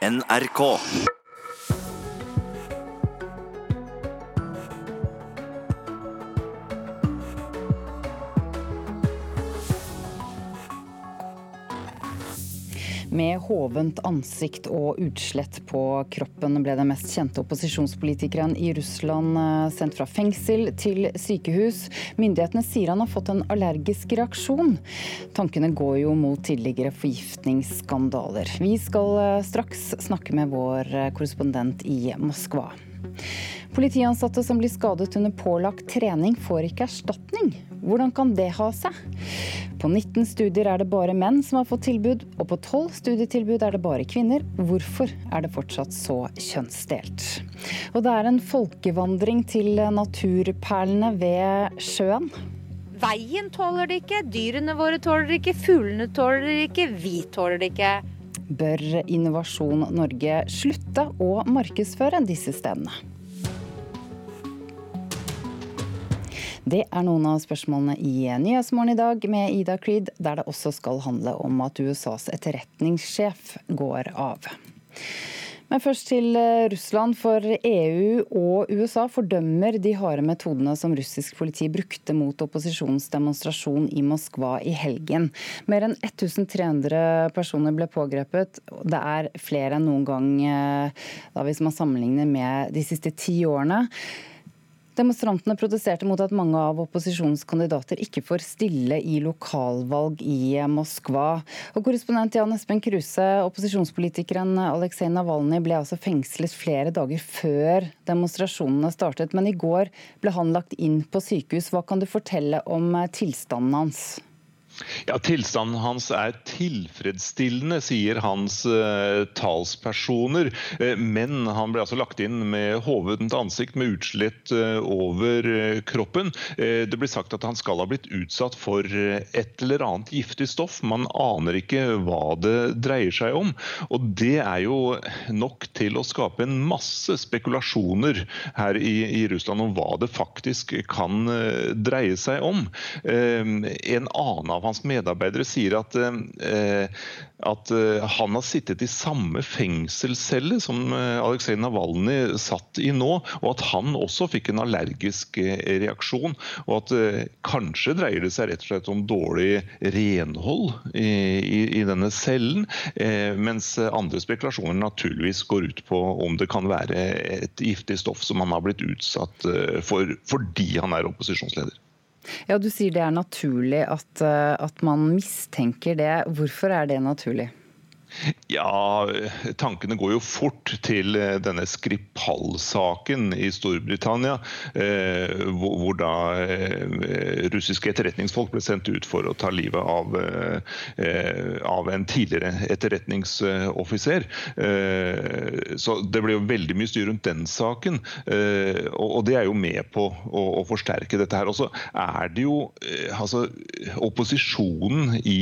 NRK. Med hovent ansikt og utslett på kroppen ble den mest kjente opposisjonspolitikeren i Russland eh, sendt fra fengsel til sykehus. Myndighetene sier han har fått en allergisk reaksjon. Tankene går jo mot tidligere forgiftningsskandaler. Vi skal eh, straks snakke med vår eh, korrespondent i Moskva. Politiansatte som blir skadet under pålagt trening, får ikke erstatning. Hvordan kan det ha seg? På 19 studier er det bare menn som har fått tilbud, og på 12 studietilbud er det bare kvinner. Hvorfor er det fortsatt så kjønnsdelt? Og det er en folkevandring til naturperlene ved sjøen. Veien tåler det ikke, dyrene våre tåler det ikke, fuglene tåler det ikke, vi tåler det ikke. Bør Innovasjon Norge slutte å markedsføre disse stedene? Det er noen av spørsmålene i Nyhetsmorgen i dag med Ida Creed, der det også skal handle om at USAs etterretningssjef går av. Men først til Russland, for EU og USA fordømmer de harde metodene som russisk politi brukte mot opposisjonens demonstrasjon i Moskva i helgen. Mer enn 1300 personer ble pågrepet. Det er flere enn noen gang da hvis man sammenligner med de siste ti årene. Demonstrantene protesterte mot at mange av opposisjonens kandidater ikke får stille i lokalvalg i Moskva. Og korrespondent Jan Espen Kruse, opposisjonspolitikeren Aleksej Navalnyj ble altså fengslet flere dager før demonstrasjonene startet, men i går ble han lagt inn på sykehus. Hva kan du fortelle om tilstanden hans? Ja, Tilstanden hans er tilfredsstillende, sier hans eh, talspersoner. Eh, men han ble altså lagt inn med hovedent ansikt med utslett eh, over kroppen. det blir sagt at han skal ha blitt utsatt for et eller annet giftig stoff. Man aner ikke hva det dreier seg om. Og det er jo nok til å skape en masse spekulasjoner her i, i Russland om hva det faktisk kan dreie seg om. en annen av hans medarbeidere sier at, eh, at eh, han har sittet i samme fengselscelle som eh, Aleksej Navalnyj satt i nå, og at han også fikk en allergisk reaksjon. Og at kanskje dreier det seg rett og slett om dårlig renhold i, i, i denne cellen, mens andre spekulasjoner naturligvis går ut på om det kan være et giftig stoff som han har blitt utsatt for fordi han er opposisjonsleder. Ja, Du sier det er naturlig at, eh, at man mistenker det. Hvorfor er det naturlig? Ja, tankene går jo fort til eh, denne Skripal-saken i Storbritannia. Eh, hvor da eh, russiske etterretningsfolk ble sendt ut for å ta livet av, av en tidligere etterretningsoffiser. Så det ble jo veldig mye styr rundt den saken. Og det er jo med på å, forsterke dette her. Og så er det jo altså opposisjonen i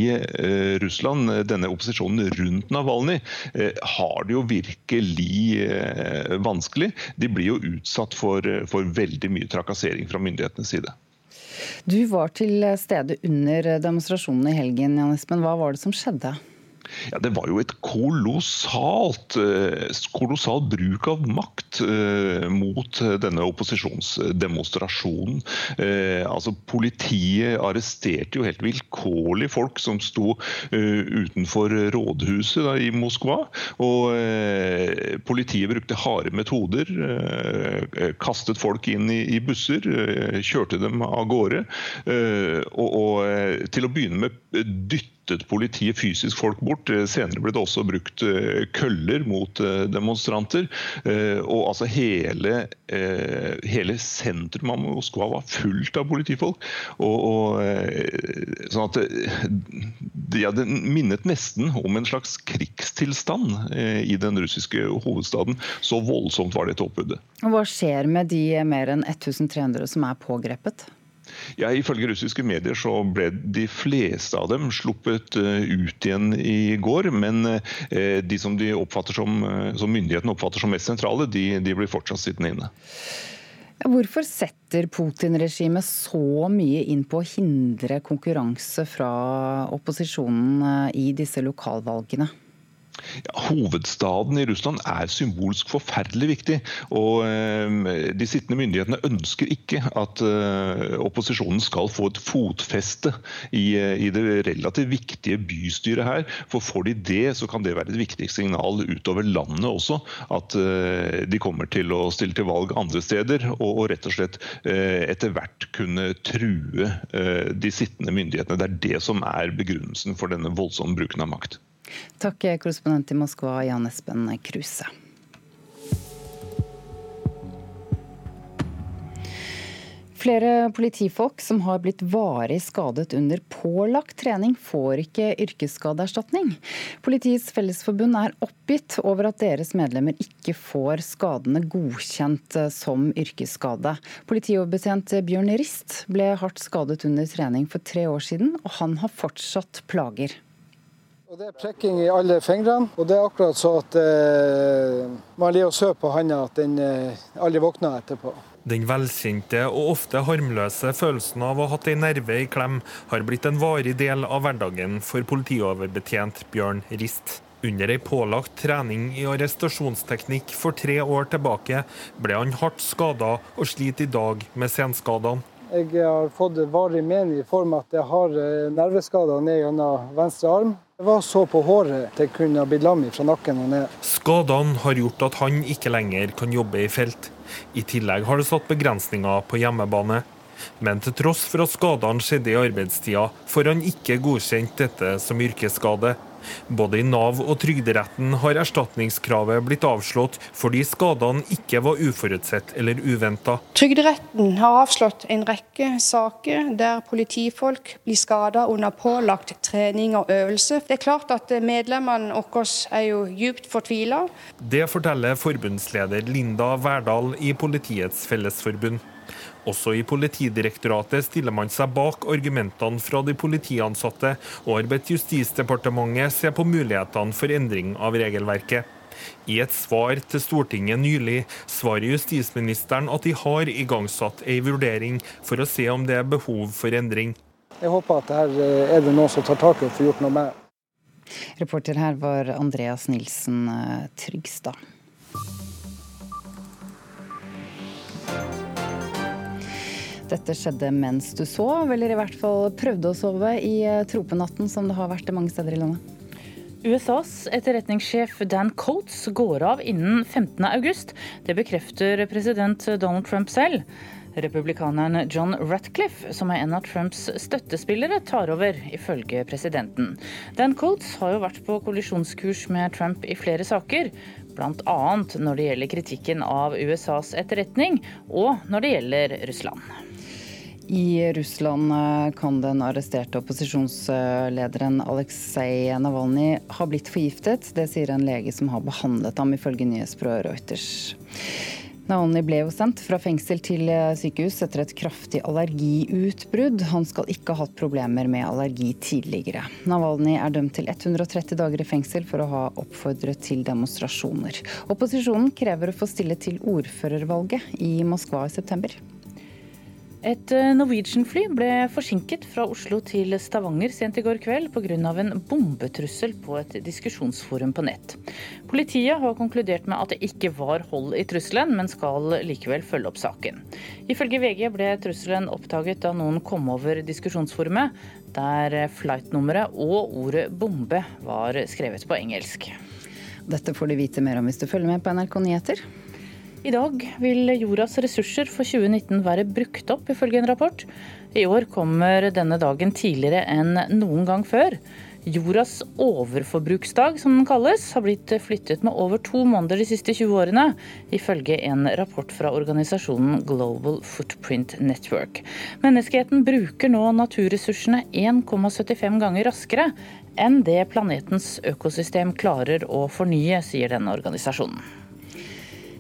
Russland, denne opposisjonen rundt rundt Navalny eh, har det jo virkelig eh, vanskelig. De blir jo utsatt for, eh, for veldig mye trakassering fra myndighetenes side. Du var til stede under demonstrasjonen i helgen, Jan Espen. Hva var det som skjedde? Ja, Det var jo et kolossalt, eh, kolossal bruk av makt eh, mot denne opposisjonsdemonstrasjonen. Eh, altså Politiet arresterte jo helt vilkårlig folk som sto utenfor rådhuset da, i Moskva. Og politiet brukte harde metoder. Kastet folk inn i, busser, kjørte dem av gårde. Og, og til å begynne med dyttet politiet fysisk folk bort. Eh, senere ble det også brukt eh, køller mot eh, demonstranter. Og altså hele, hele sentrum av Moskva var fullt av politifolk. Og, og, sånn at det, ja, det minnet nesten om en slags krigstilstand i den russiske hovedstaden. Så voldsomt var dette oppbudet. Hva skjer med de mer enn 1300 som er pågrepet? Ja, Ifølge russiske medier så ble de fleste av dem sluppet eh, ut igjen i går. Men eh, de som, de som, eh, som myndighetene oppfatter som mest sentrale, de, de blir fortsatt sittende inne. Hvorfor setter Putin-regimet så mye inn på å hindre konkurranse fra opposisjonen i disse lokalvalgene? Ja, hovedstaden i Russland er symbolsk forferdelig viktig. og eh, De sittende myndighetene ønsker ikke at eh, opposisjonen skal få et fotfeste i, eh, i, det relativt viktige bystyret her. For Får de det, så kan det være et viktig signal utover landet også. At de kommer til å stille til valg andre steder, og, og rett og slett etter hvert kunne true de sittende myndighetene. Det er det som er begrunnelsen for denne voldsomme bruken av makt. Takk, korrespondent i Moskva, Jan Espen Kruse. Flere politifolk som har blitt varig skadet under pålagt trening, får ikke yrkesskadeerstatning. Politiets Fellesforbund er oppgitt over at deres medlemmer ikke får skadene godkjent som yrkesskade. Politioverbetjent Bjørn Rist ble hardt skadet under trening for tre år siden, og han har fortsatt plager. Og Det er prekking i alle fingrene. Og det er akkurat så at eh, man ligger og sover på handa at den eh, aldri våkner etterpå. Den velkjente og ofte harmløse følelsen av å ha hatt ei nerve i klem, har blitt en varig del av hverdagen for politioverbetjent Bjørn Rist. Under ei pålagt trening i arrestasjonsteknikk for tre år tilbake ble han hardt skada og sliter i dag med senskadene. Jeg har fått varig men i form av at jeg har eh, nerveskader ned gjennom venstre arm. Det var så på håret det kunne blitt lam fra nakken og ned. Skadene har gjort at han ikke lenger kan jobbe i felt. I tillegg har det satt begrensninger på hjemmebane. Men til tross for at skadene skjedde i arbeidstida, får han ikke godkjent dette som yrkesskade. Både i Nav og Trygderetten har erstatningskravet blitt avslått fordi skadene ikke var uforutsett eller uventa. Trygderetten har avslått en rekke saker der politifolk blir skada under pålagt trening og øvelse. Det er klart at medlemmene våre er jo djupt fortvila. Det forteller forbundsleder Linda Verdal i Politiets Fellesforbund. Også i Politidirektoratet stiller man seg bak argumentene fra de politiansatte, og har bedt Justisdepartementet se på mulighetene for endring av regelverket. I et svar til Stortinget nylig svarer justisministeren at de har igangsatt ei vurdering for å se om det er behov for endring. Jeg håper at her eh, er det noen som tar tak i og får gjort noe med. Reporter her var Andreas Nilsen eh, Trygstad. Dette skjedde mens du sov, eller i hvert fall prøvde å sove i eh, tropenatten, som det har vært mange steder i landet. USAs etterretningssjef Dan Coates går av innen 15.8. Det bekrefter president Donald Trump selv. Republikaneren John Ratcliffe, som er en av Trumps støttespillere, tar over, ifølge presidenten. Dan Coates har jo vært på kollisjonskurs med Trump i flere saker, bl.a. når det gjelder kritikken av USAs etterretning, og når det gjelder Russland. I Russland eh, kan den arresterte opposisjonslederen Aleksej Navalnyj ha blitt forgiftet. Det sier en lege som har behandlet ham, ifølge nyhetsbyrået Reuters. Navalnyj ble jo sendt fra fengsel til eh, sykehus etter et kraftig allergiutbrudd. Han skal ikke ha hatt problemer med allergi tidligere. Navalnyj er dømt til 130 dager i fengsel for å ha oppfordret til demonstrasjoner. Opposisjonen krever å få stille til ordførervalget i Moskva i september. Et eh, Norwegian-fly ble forsinket fra Oslo til Stavanger sent i går kveld pga. en bombetrussel på et diskusjonsforum på nett. Politiet har konkludert med at det ikke var hold i trusselen, men skal likevel følge opp saken. Ifølge VG ble trusselen oppdaget da noen kom over diskusjonsforumet, der flightnummeret og ordet 'bombe' var skrevet på engelsk. Dette får du vite mer om hvis du følger med på NRK Nyheter. I dag vil jordas ressurser for 2019 være brukt opp, ifølge en rapport. I år kommer denne dagen tidligere enn noen gang før. Jordas overforbruksdag, som den kalles, har blitt flyttet med over to måneder de siste 20 årene, ifølge en rapport fra organisasjonen Global Footprint Network. Menneskeheten bruker nå naturressursene 1,75 ganger raskere enn det planetens økosystem klarer å fornye, sier denne organisasjonen.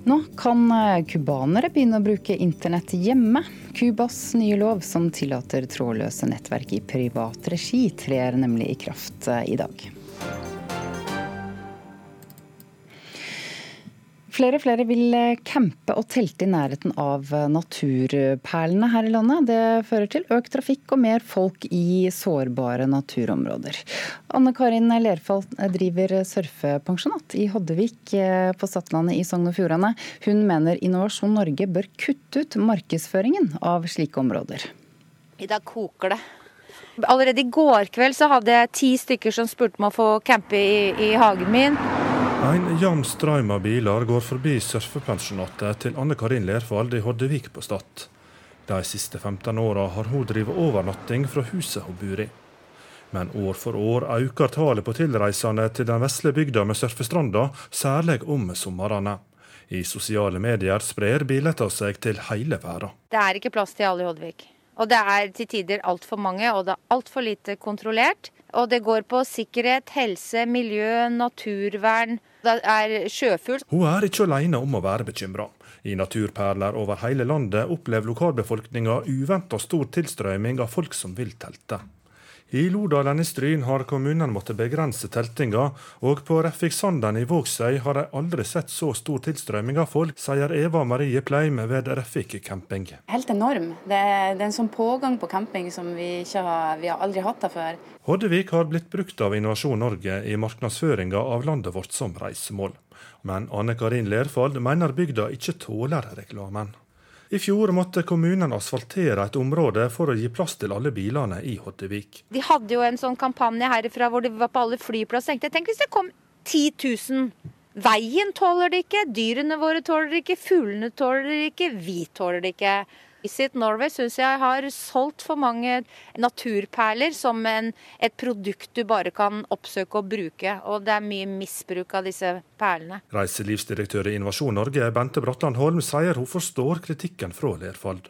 Nå kan eh, cubanere begynne å bruke internett hjemme. Cubas nye lov som tillater trådløse nettverk i privat regi, trer nemlig i kraft eh, i dag. Flere og flere vil eh, campe og telte i nærheten av eh, naturperlene her i landet. Det fører til økt trafikk og mer folk i sårbare naturområder. Anne Karin Lerfall driver surfepensjonat i Hoddevik eh, på Stadlandet i Sogn og Fjordane. Hun mener Innovasjon Norge bør kutte ut markedsføringen av slike områder. I dag koker det. Allerede i går kveld så hadde jeg ti stykker som spurte om å få campe i, i hagen min. En jevn strøm av biler går forbi surfepensjonatet til Anne Karin Lerfald i Hoddevik på Stad. De siste 15 åra har hun drevet overnatting fra huset hun bor i. Men år for år øker tallet på tilreisende til den vesle bygda med surfestranda, særlig om somrene. I sosiale medier sprer bilder seg til hele verden. Det er ikke plass til alle i Hoddevik. Og det er til tider altfor mange, og det er altfor lite kontrollert. Og det går på sikkerhet, helse, miljø, naturvern. Det er sjøfugl. Hun er ikke alene om å være bekymra. I naturperler over hele landet opplever lokalbefolkninga uventa stor tilstrøyming av folk som vil telte. I Lodalen i Stryn har kommunen måttet begrense teltinga, og på Reffiksanden i Vågsøy har de aldri sett så stor tilstrømming av folk, sier Eva Marie Pleim ved Reffik camping. Helt enorm. Det er, det er en sånn pågang på camping som vi, har, vi har aldri hatt det før. Hoddevik har blitt brukt av Innovasjon Norge i markedsføringa av landet vårt som reisemål. Men Anne Karin Lerfald mener bygda ikke tåler reklamen. I fjor måtte kommunen asfaltere et område for å gi plass til alle bilene i Hoddevik. De hadde jo en sånn kampanje herifra hvor de var på alle flyplasser. Tenkte, tenk hvis det kom 10 000. Veien tåler det ikke, dyrene våre tåler det ikke, fuglene tåler det ikke, vi tåler det ikke. Visit Norway syns jeg har solgt for mange naturperler som en, et produkt du bare kan oppsøke og bruke. Og det er mye misbruk av disse perlene. Reiselivsdirektør i Innovasjon Norge, Bente Bratland Holm, sier hun forstår kritikken fra Lerfald.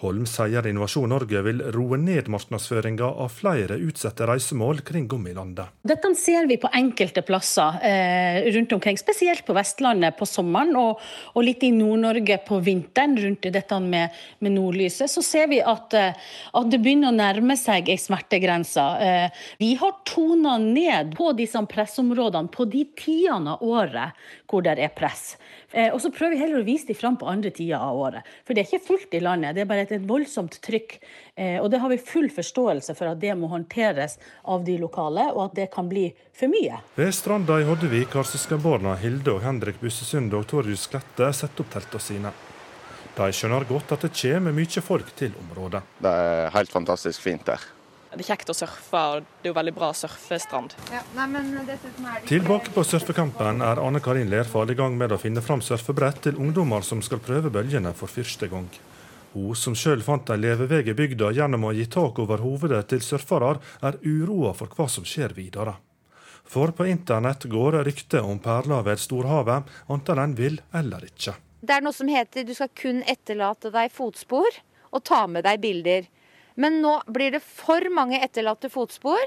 Holm sier Innovasjon Norge vil roe ned markedsføringa av flere utsatte reisemål kring om. Dette ser vi på enkelte plasser eh, rundt omkring, spesielt på Vestlandet på sommeren og, og litt i Nord-Norge på vinteren rundt dette med, med, nordlyset. Så ser vi at, eh, at det begynner å nærme seg ei smertegrense. Eh, vi har tona ned på disse pressområdene på de tidene av året hvor det er press. Eh, og så prøver vi heller å vise dem fram på andre tider av året. For det er ikke fullt i landet, det er bare et voldsomt trykk. Eh, og det har vi full forståelse for at det må håndteres av de lokale, og at det kan bli for mye. Ved stranda i Hoddevik har søskenbarna Hilde og Henrik Bussesund og Torjus Klette satt opp teltene sine. De skjønner godt at det kommer mye folk til området. Det er helt fantastisk fint der. Det er kjekt å surfe, og det er jo veldig bra surfestrand. Ja, Tilbake på surfekampen er Anne Karin Lerfall i gang med å finne fram surfebrett til ungdommer som skal prøve bølgene for første gang. Hun som sjøl fant en levevei i bygda gjennom å gi tak over hovedet til surfere, er uroa for hva som skjer videre. For på internett går ryktet om perler ved storhavet, enten en vil eller ikke. Det er noe som heter du skal kun etterlate deg fotspor og ta med deg bilder. Men nå blir det for mange etterlatte fotspor,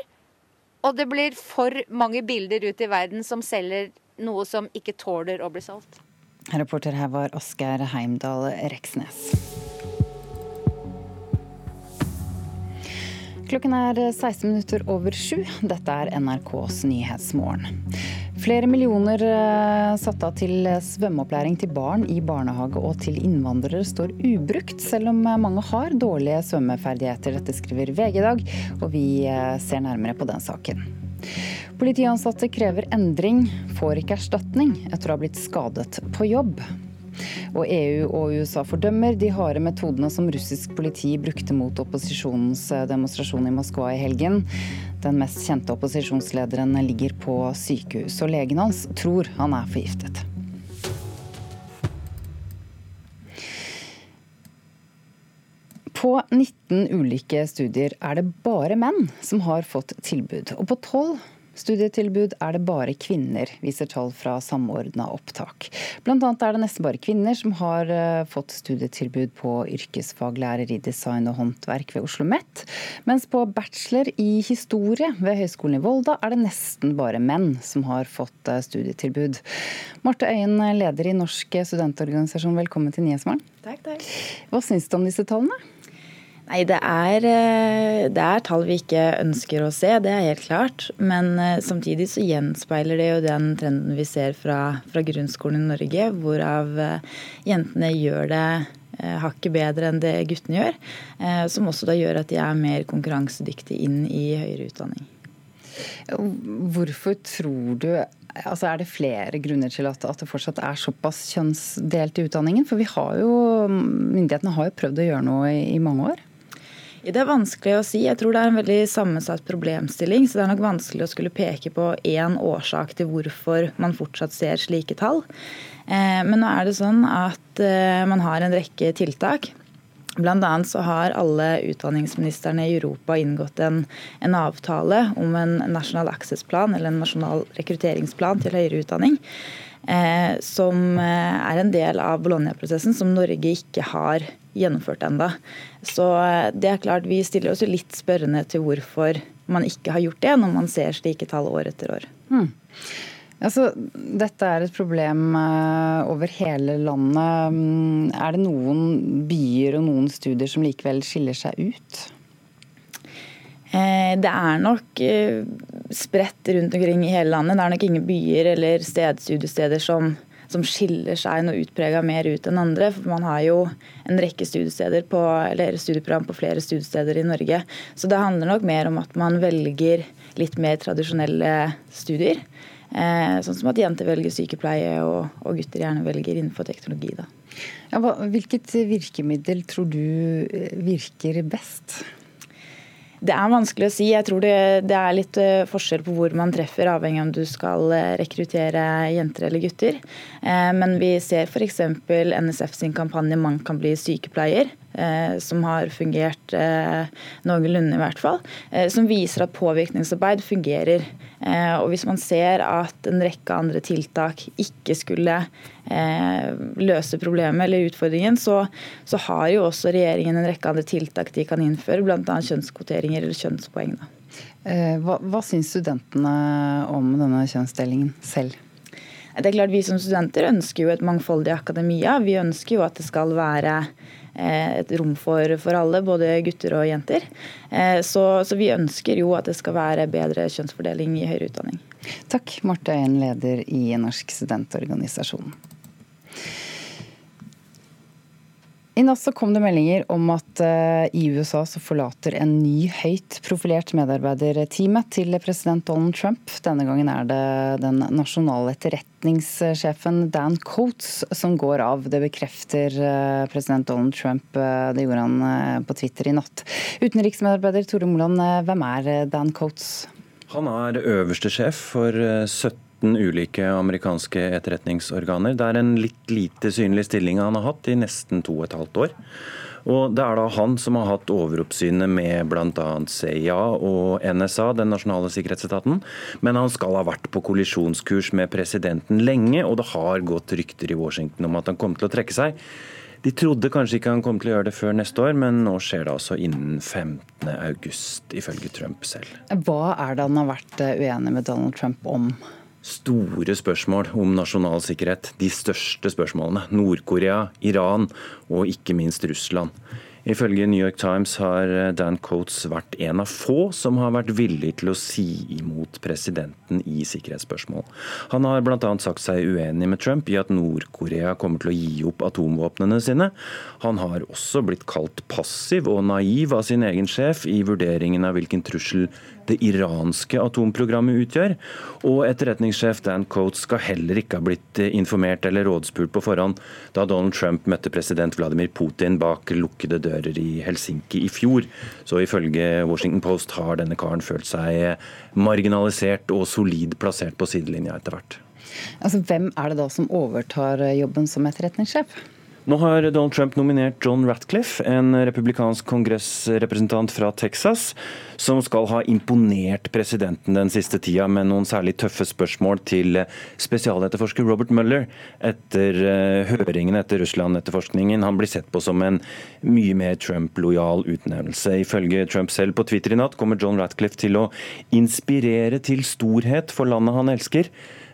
og det blir for mange bilder ut i verden som selger noe som ikke tåler å bli solgt. Reporter her var Asgeir Heimdal Reksnes. Klokken er 16 minutter over sju. Dette er NRKs Nyhetsmorgen. Flere millioner eh, satt av til svømmeopplæring til barn i barnehage og til innvandrere står ubrukt, selv om mange har dårlige svømmeferdigheter. Dette skriver VG i dag, og vi eh, ser nærmere på den saken. Politiansatte krever endring, får ikke erstatning etter å ha blitt skadet på jobb. Og EU og USA fordømmer de harde metodene som russisk politi brukte mot opposisjonens eh, demonstrasjon i Moskva i helgen. Den mest kjente opposisjonslederen ligger på sykehus, og legen hans tror han er forgiftet. På 19 ulike studier er det bare menn som har fått tilbud. Og på 12 Studietilbud er det bare kvinner, viser tall fra Samordna opptak. Blant annet er det nesten bare kvinner som har eh, fått studietilbud på yrkesfaglærer i design og håndverk ved Oslo OsloMet, mens på bachelor i historie ved Høgskolen i Volda er det nesten bare menn som har fått eh, studietilbud. Marte Øyen, leder i Norsk studentorganisasjon, velkommen til Nyhetsmorgen. Hva syns du om disse tallene? Nei, det er, eh, det er, tall vi ikke ønsker å se, det er helt klart. Men eh, samtidig så gjenspeiler det jo den trenden vi ser fra, fra grunnskolen i Norge, hvorav eh, jentene gjør det hakket bedre enn det guttene gjør. Som også da gjør at de er mer konkurransedyktige inn i høyere utdanning. Hvorfor tror du Altså Er det flere grunner til at, at, det fortsatt er såpass kjønnsdelt i utdanningen? For vi har jo, myndighetene har jo prøvd å gjøre noe i, i mange år. Det er vanskelig å si. Jeg tror det er en veldig sammensatt problemstilling. Så det er nok vanskelig å skulle peke på én årsak til hvorfor man fortsatt ser slike tall. Eh, men nå er det sånn at eh, man har en rekke tiltak. Bl.a. så har alle utdanningsministrene i Europa inngått en, en avtale om en nasjonal access-plan, eller en nasjonal rekrutteringsplan til høyere utdanning. Eh, som eh, er en del av Bologna-prosessen som Norge ikke har gjennomført enda. Så eh, det er klart Vi stiller oss litt spørrende til hvorfor man ikke har gjort det, når man ser slike tall år etter år. Hmm. Altså, dette er et problem over hele landet. Hmm, er det noen byer og noen studier som likevel skiller seg ut? Det er nok spredt rundt omkring i hele landet. Det er nok ingen byer eller sted, studiesteder som, som skiller seg noe utprega mer ut enn andre. For man har jo en rekke studiesteder på, eller studieprogram på flere studiesteder i Norge. Så det handler nok mer om at man velger litt mer tradisjonelle studier. Eh, sånn som at jenter velger sykepleie og, og gutter gjerne velger innenfor teknologi. Ja, hvilket virkemiddel tror du eh, virker best? Det er vanskelig å si. Jeg tror det, det, er litt eh, forskjell på hvor man treffer, avhengig av om du skal eh, rekruttere jenter eller gutter. Eh, men vi ser f.eks. NSF sin kampanje 'Man kan bli sykepleier'. Som har fungert noenlunde, i hvert fall. Som viser at påvirkningsarbeid fungerer. Og hvis man ser at en rekke andre tiltak ikke skulle Eh, løse problemet eller utfordringen, så, så, har jo også regjeringen en rekke andre tiltak de kan innføre, bl.a. kjønnskvoteringer eller kjønnspoeng. Eh, hva, hva syns studentene om denne kjønnsdelingen selv? Det er klart Vi som studenter ønsker jo et mangfoldig akademia. Vi ønsker jo at det skal være eh, et rom for, for alle, både gutter og jenter. Så, så, vi ønsker jo at det skal være bedre kjønnsfordeling i høyere utdanning. Takk, Marte Øyen, leder i Norsk studentorganisasjon. I natt kom det meldinger om at uh, i USA så forlater en ny høyt profilert medarbeider teamet til president Donald Trump. Denne gangen er det den nasjonale etterretningssjefen Dan Coates som går av. Det bekrefter uh, president Donald Trump. Det gjorde han på Twitter i natt. Utenriksmedarbeider Tore Moland, hvem er Dan Coates? Han er øverste sjef for 17 13 ulike amerikanske etterretningsorganer. Det er en litt lite synlig stilling han har hatt i nesten to og et halvt år. Og Det er da han som har hatt overoppsynet med bl.a. CIA og NSA, den nasjonale sikkerhetsetaten. Men han skal ha vært på kollisjonskurs med presidenten lenge, og det har gått rykter i Washington om at han kom til å trekke seg. De trodde kanskje ikke han kom til å gjøre det før neste år, men nå skjer det altså innen 15.8, ifølge Trump selv. Hva er det han har vært uenig med Donald Trump om? Store spørsmål om nasjonal sikkerhet. De største spørsmålene. Nord-Korea, Iran og ikke minst Russland. Ifølge New York Times har Dan Coates vært en av få som har vært villig til å si imot presidenten i sikkerhetsspørsmål. Han har bl.a. sagt seg uenig med Trump i at Nord-Korea kommer til å gi opp atomvåpnene sine. Han har også blitt kalt passiv og naiv av sin egen sjef i vurderingen av hvilken trussel det iranske atomprogrammet utgjør. Og etterretningssjef Dan Coates skal heller ikke ha blitt eh, informert eller rådspurt på forhånd da Donald Trump møtte president Vladimir Putin bak lukkede dører i Helsinki i fjor. Så ifølge Washington Post har denne karen følt seg marginalisert og solid plassert på sidelinja etter hvert. Altså, hvem er det da som overtar jobben som etterretningssjef? Nå har Donald Trump nominert John Ratcliffe, en republikansk kongressrepresentant fra Texas, som skal ha imponert presidenten den siste tida med noen særlig tøffe spørsmål til spesialetterforsker Robert Mueller etter eh, høringen etter Russland-etterforskningen. Han blir sett på som en mye mer Trump-lojal utnevnelse. Ifølge Trump selv på Twitter i natt kommer John Ratcliffe til å inspirere til storhet for landet han elsker.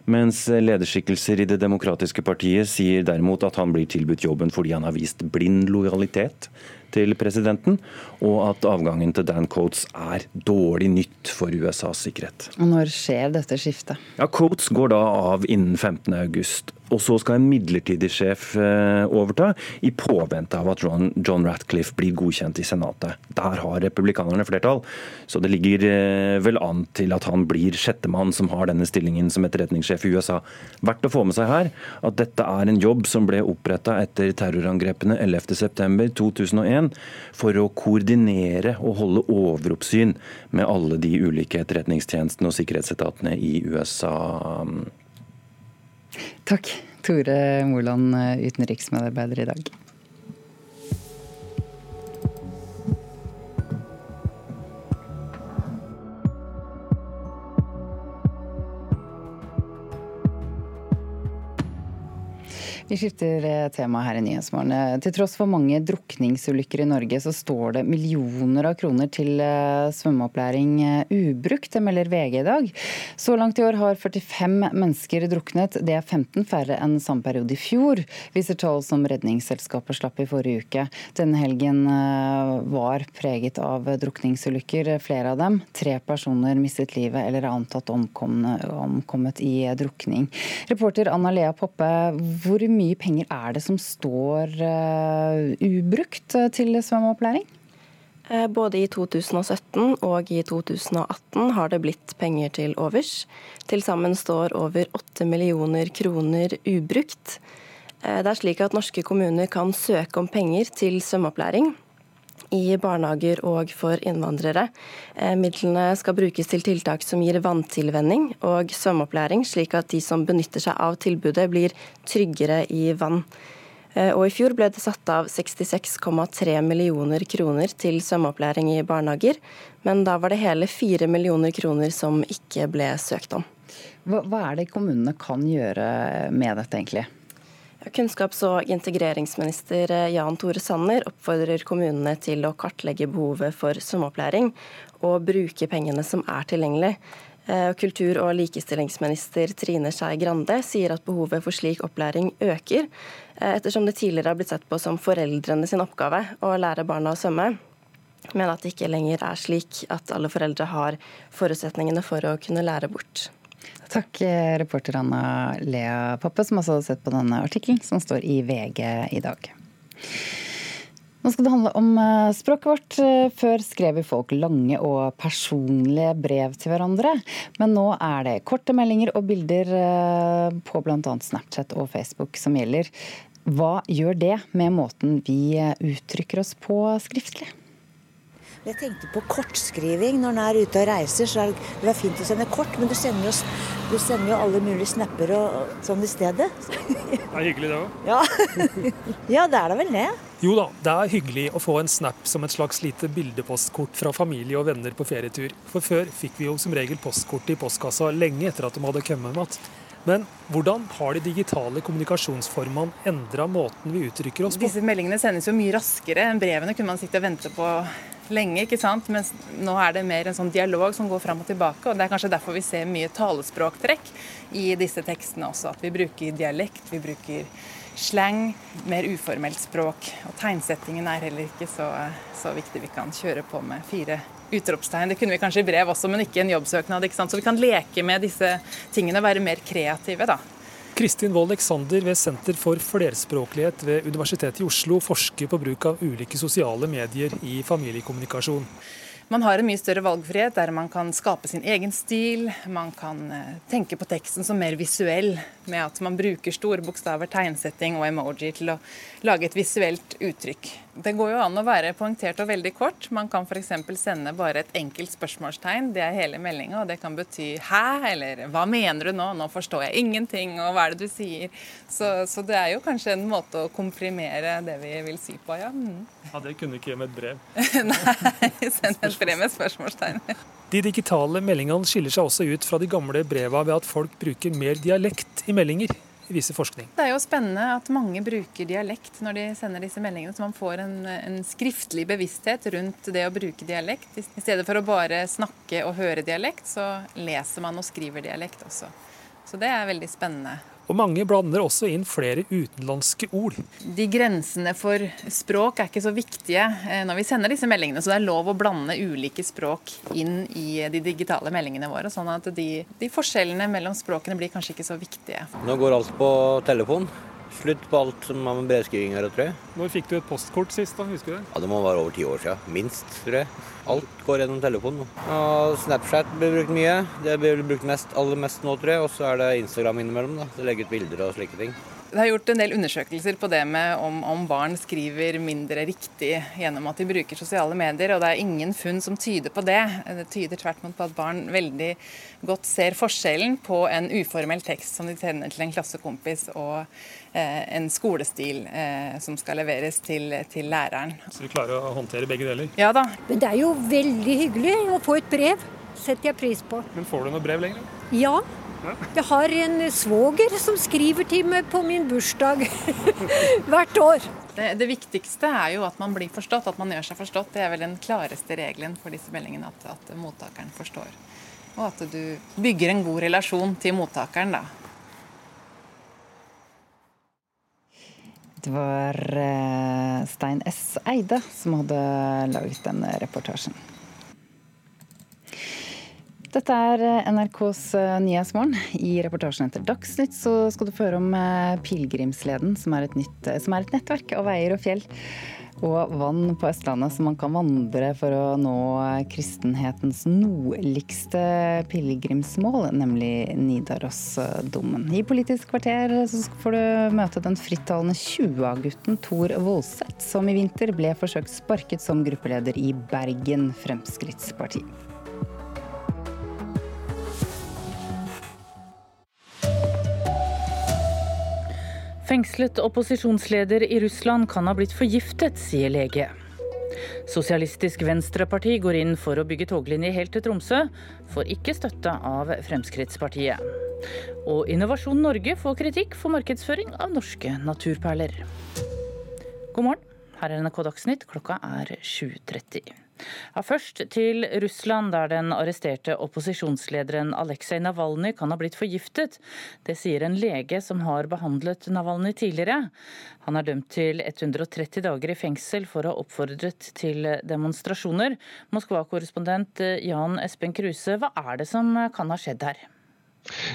Mens lederskikkelser i Det demokratiske partiet sier derimot at han blir tilbudt jobben fordi han har vist blind lojalitet til presidenten, og at avgangen til Dan Coates er dårlig nytt for USAs sikkerhet. Og Når skjer dette skiftet? Ja, Coates går da av innen 15.8. Og så skal en midlertidig sjef eh, overta, i påvente av at John, Ratcliffe blir godkjent i Senatet. Der har republikanerne flertall, så det ligger eh, vel an til at han blir sjettemann som har denne stillingen som etterretningssjef i USA. Verdt å få med seg her at dette er en jobb som ble oppretta etter terrorangrepene 11.9.2001 for å koordinere og holde overoppsyn med alle de ulike etterretningstjenestene og sikkerhetsetatene i USA. Takk, Tore Moland, utenriksmedarbeider i dag. Vi skifter eh, tema her i Nyhetsmorgen. Eh, til tross for mange drukningsulykker i Norge, så står det millioner av kroner til eh, svømmeopplæring ubrukt. Det melder VG i dag. Så langt i år har 45 mennesker druknet. Det er 15 færre enn samme periode i fjor, viser tall som Redningsselskapet slapp i forrige uke. Denne helgen var preget av drukningsulykker, flere av dem. Tre personer mistet livet eller er antatt omkommet i drukning. Reporter Anna Lea Poppe, hvor mye mye penger er det som står uh, ubrukt eh, til svømmeopplæring? Eh, både i 2017 og i 2018 har det blitt penger til overs. Til sammen står over 8 millioner kroner ubrukt. Det er slik at norske kommuner kan søke om penger til svømmeopplæring i barnehager og for innvandrere. Eh, midlene skal brukes til tiltak som gir vanntilvenning og svømmeopplæring, slik at de som benytter seg av tilbudet, blir tryggere i vann. Eh, og I fjor ble det satt av 66,3 millioner kroner til svømmeopplæring i barnehager, men da var det hele 4 millioner kroner som ikke ble søkt om. Hva, hva er det kommunene kan gjøre med dette, egentlig? Kunnskaps- og integreringsminister eh, Jan Tore Sanner oppfordrer kommunene til å kartlegge behovet for svømmeopplæring og bruke pengene som er tilgjengelig. Eh, kultur- og likestillingsminister Trine Skei Grande sier at behovet for slik opplæring øker, eh, ettersom det tidligere har blitt sett på som foreldrene sin oppgave å lære barna å svømme men at det ikke lenger er slik at alle foreldre har forutsetningene for å kunne lære bort. Takk, eh, reporter Anna Lea Poppe, som også har sett på denne artikkelen som står i VG i dag. Nå skal det handle om eh, språket vårt. Eh, før skrev vi folk lange og personlige brev til hverandre. Men nå er det korte meldinger og bilder på bl.a. Snapchat og Facebook som gjelder. Hva gjør det med måten vi uttrykker oss på skriftlig? Jeg tenkte på kortskriving. Når en er ute og reiser, så er det var fint å sende kort, men du sender jo, du sender jo alle mulige snapper og sånn i stedet. Det er hyggelig, det òg. Ja. ja, det er da vel det. Jo da, det er hyggelig å få en snap som et slags lite bildepostkort fra familie og venner på ferietur. For før fikk vi jo som regel postkortet i postkassa lenge etter at de hadde kommet med Men hvordan har de digitale kommunikasjonsformene endra måten vi uttrykker oss på? Disse meldingene sendes jo mye raskere enn brevene kunne man sitte og vente på lenge, ikke sant? mens nå er det mer en sånn dialog som går fram og tilbake. og Det er kanskje derfor vi ser mye talespråktrekk i disse tekstene også. At vi bruker dialekt, vi bruker slang, mer uformelt språk. Og tegnsettingen er heller ikke så, så viktig. Vi kan kjøre på med fire utropstegn. Det kunne vi kanskje i brev også, men ikke en jobbsøknad. ikke sant? Så vi kan leke med disse tingene og være mer kreative, da. Kristin Wold Eksander ved Senter for flerspråklighet ved Universitetet i Oslo forsker på bruk av ulike sosiale medier i familiekommunikasjon. Man har en mye større valgfrihet der man kan skape sin egen stil. Man kan eh, tenke på teksten som mer visuell, med at man bruker store bokstaver, tegnsetting og emoji til å lage et visuelt uttrykk. Det går jo an å være poengtert og veldig kort. Man kan f.eks. sende bare et enkelt spørsmålstegn. Det er hele meldinga, og det kan bety 'hæ?' eller 'hva mener du nå?' 'Nå forstår jeg ingenting', og 'hva er det du sier?' Så, så det er jo kanskje en måte å komprimere det vi vil si på, ja. Mm. Ja, Det kunne ikke med et brev. Nei, send et brev med spørsmålstegn. De digitale meldingene skiller seg også ut fra de gamle breva ved at folk bruker mer dialekt i meldinger, viser forskning. Det er jo spennende at mange bruker dialekt når de sender disse meldingene, så man får en, en skriftlig bevissthet rundt det å bruke dialekt. I stedet for å bare snakke og høre dialekt, så leser man og skriver dialekt også. Så det er veldig spennende. Og mange blander også inn flere utenlandske ord. De grensene for språk er ikke så viktige eh, når vi sender disse meldingene, så det er lov å blande ulike språk inn i de digitale meldingene våre. Sånn at de, de forskjellene mellom språkene blir kanskje ikke så viktige. Nå går alt på telefon. Slutt på alt som har med brevskriving å gjøre, Når fikk du et postkort sist, da? Husker du det? Ja, Det må være over ti år siden. Minst, tror jeg. Alt går gjennom telefonen. Og Snapchat blir brukt mye. Det blir brukt mest, aller mest nå, tror jeg. Og så er det Instagram innimellom. da. Så legger ut bilder og slike ting. Det er gjort en del undersøkelser på det med om, om, barn skriver mindre riktig gjennom at de bruker sosiale medier, og det er ingen funn som tyder på det. Det tyder tvert imot på at barn veldig godt ser forskjellen på en uformell tekst som de sender til en klassekompis, og en skolestil eh, som skal leveres til, til, læreren. Så vi klarer å håndtere begge deler? Ja da. Men det er jo veldig hyggelig å få et brev. Setter jeg pris på. Men får du noe brev lenger? Ja. Jeg har en svoger som skriver til meg på min bursdag hvert år. Det, det, viktigste er jo at man blir forstått, at man gjør seg forstått. Det er vel den klareste regelen for disse meldingene, at, at mottakeren forstår. Og at du bygger en god relasjon til mottakeren, da. Det var eh, Stein S. Eide som hadde laget denne reportasjen. Dette er eh, NRKs eh, Nyhetsmorgen. I reportasjen etter Dagsnytt så skal du få høre om Pilegrimsleden, som som er et nettverk av veier og fjell og vann på Østlandet som man kan vandre for å nå kristenhetens nordligste pilegrimsmål, nemlig Nidarosdomen. I Politisk kvarter får du møte den frittalende 20-gutten Tor Voldseth, som i vinter ble forsøkt sparket som gruppeleder i Bergen Fremskrittsparti. Fengslet opposisjonsleder i Russland kan ha blitt forgiftet, sier lege. Sosialistisk Venstreparti går inn for å bygge toglinje helt til Tromsø, får ikke støtte av Fremskrittspartiet. Og Innovasjon Norge får kritikk for markedsføring av norske naturperler. God morgen, her er NRK Dagsnytt, klokka er 7.30. Ja, først til Russland, der den arresterte opposisjonslederen Aleksej Navalnyj kan ha blitt forgiftet. Det sier en lege som har behandlet Navalnyj tidligere. Han er dømt til 130 dager i fengsel for å ha oppfordret til demonstrasjoner. Moskva-korrespondent Jan Espen Kruse, hva er det som kan ha skjedd her?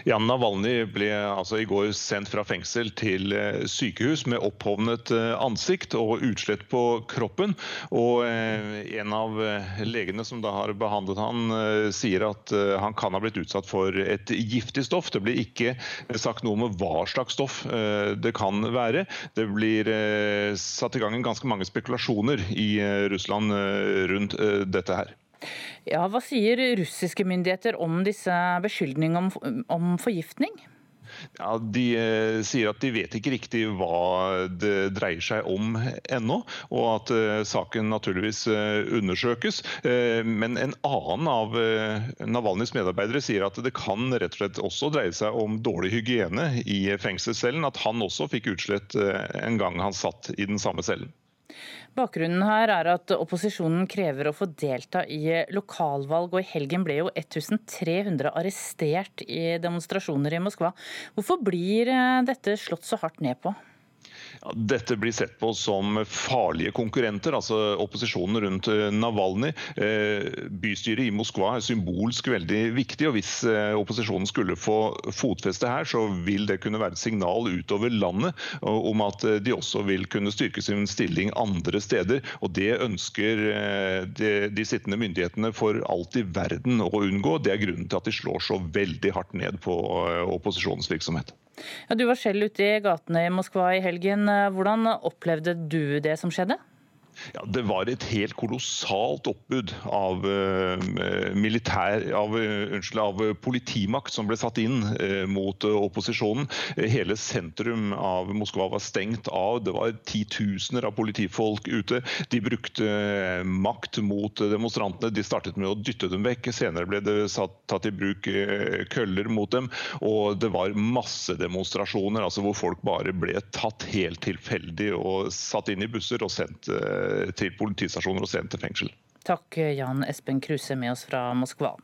Jan Navalny ble altså i går sendt fra fengsel til eh, sykehus med opphovnet eh, ansikt og utslett på kroppen. Og eh, En av legene som da har behandlet han, sier at han kan ha blitt utsatt for et giftig stoff. Det blir ikke sagt noe om hva slags stoff det kan være. Det blir satt i gang ganske mange spekulasjoner i Russland rundt dette her. Ja, Hva sier russiske myndigheter om disse beskyldningene om, om forgiftning? Ja, De eh, sier at de vet ikke riktig hva det dreier seg om ennå, og at eh, saken naturligvis eh, undersøkes. Men en annen av Navalnyjs medarbeidere sier at det kan rett og slett også dreie seg om dårlig hygiene i fengselscellen. At han også fikk utslett en gang han satt i den samme cellen. Bakgrunnen her er at opposisjonen krever å få delta i lokalvalg, og i helgen ble jo 1300 arrestert i demonstrasjoner i Moskva. Hvorfor blir eh, dette slått så hardt ned på? Dette blir sett på som farlige konkurrenter, altså opposisjonen rundt eh, Navalny. Eh, bystyret i Moskva er symbolsk veldig viktig, og hvis eh, opposisjonen skulle få fotfeste her, så vil det kunne være et signal utover landet om at de også vil kunne styrke sin stilling andre steder. Og det ønsker de sittende myndighetene for alt i verden å unngå. Det er grunnen til at de slår så veldig hardt ned på opposisjonens virksomhet. Ja, du var selv ute i gatene i Moskva i helgen. Hvordan opplevde du det som skjedde? Ja, Det var et helt kolossalt oppbud av, uh, militær, av, uh, unnskyld, av politimakt som ble satt inn uh, mot opposisjonen. Hele sentrum av Moskva var stengt av. Det var titusener av politifolk ute. De brukte makt mot demonstrantene. De startet med å dytte dem vekk. Senere ble det satt, tatt i bruk køller mot dem. Og det var massedemonstrasjoner altså hvor folk bare ble tatt helt tilfeldig og satt inn i busser og sendt til politistasjoner og sendt til fengsel. Takk Jan Espen Kruse med oss fra Moskva.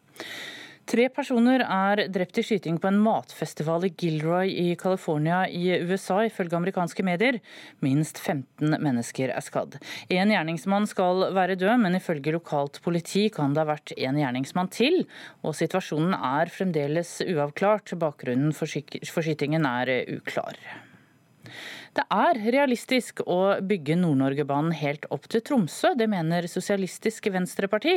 Tre personer er drept i skyting på en matfestival i Gilroy i California i USA, ifølge amerikanske medier. Minst 15 mennesker er skadd. En gjerningsmann skal være død, men ifølge lokalt politi kan det ha vært en gjerningsmann til, og situasjonen er fremdeles uavklart. Bakgrunnen for skytingen er uklar. Det er realistisk å bygge Nord-Norgebanen helt opp til Tromsø. Det mener Sosialistisk Venstreparti,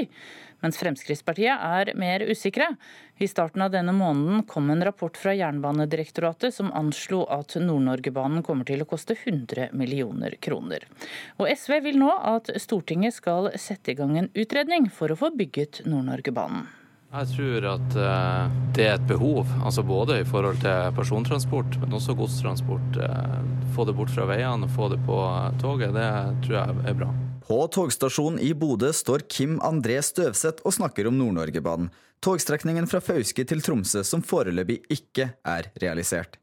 mens Fremskrittspartiet er mer usikre. I starten av denne måneden kom en rapport fra Jernbanedirektoratet som anslo at Nord-Norgebanen kommer til å koste 100 millioner kroner. Og SV vil nå at Stortinget skal sette i gang en utredning for å få bygget Nord-Norgebanen. Jeg tror at eh, det er et behov, altså både i forhold til persontransport, men også godstransport. Eh, få det bort fra veiene få det på toget, det tror jeg er bra. På togstasjonen i Bodø står Kim André Støvseth og snakker om Nord-Norgebanen. Togstrekningen fra Fauske til Tromsø som foreløpig ikke er realisert.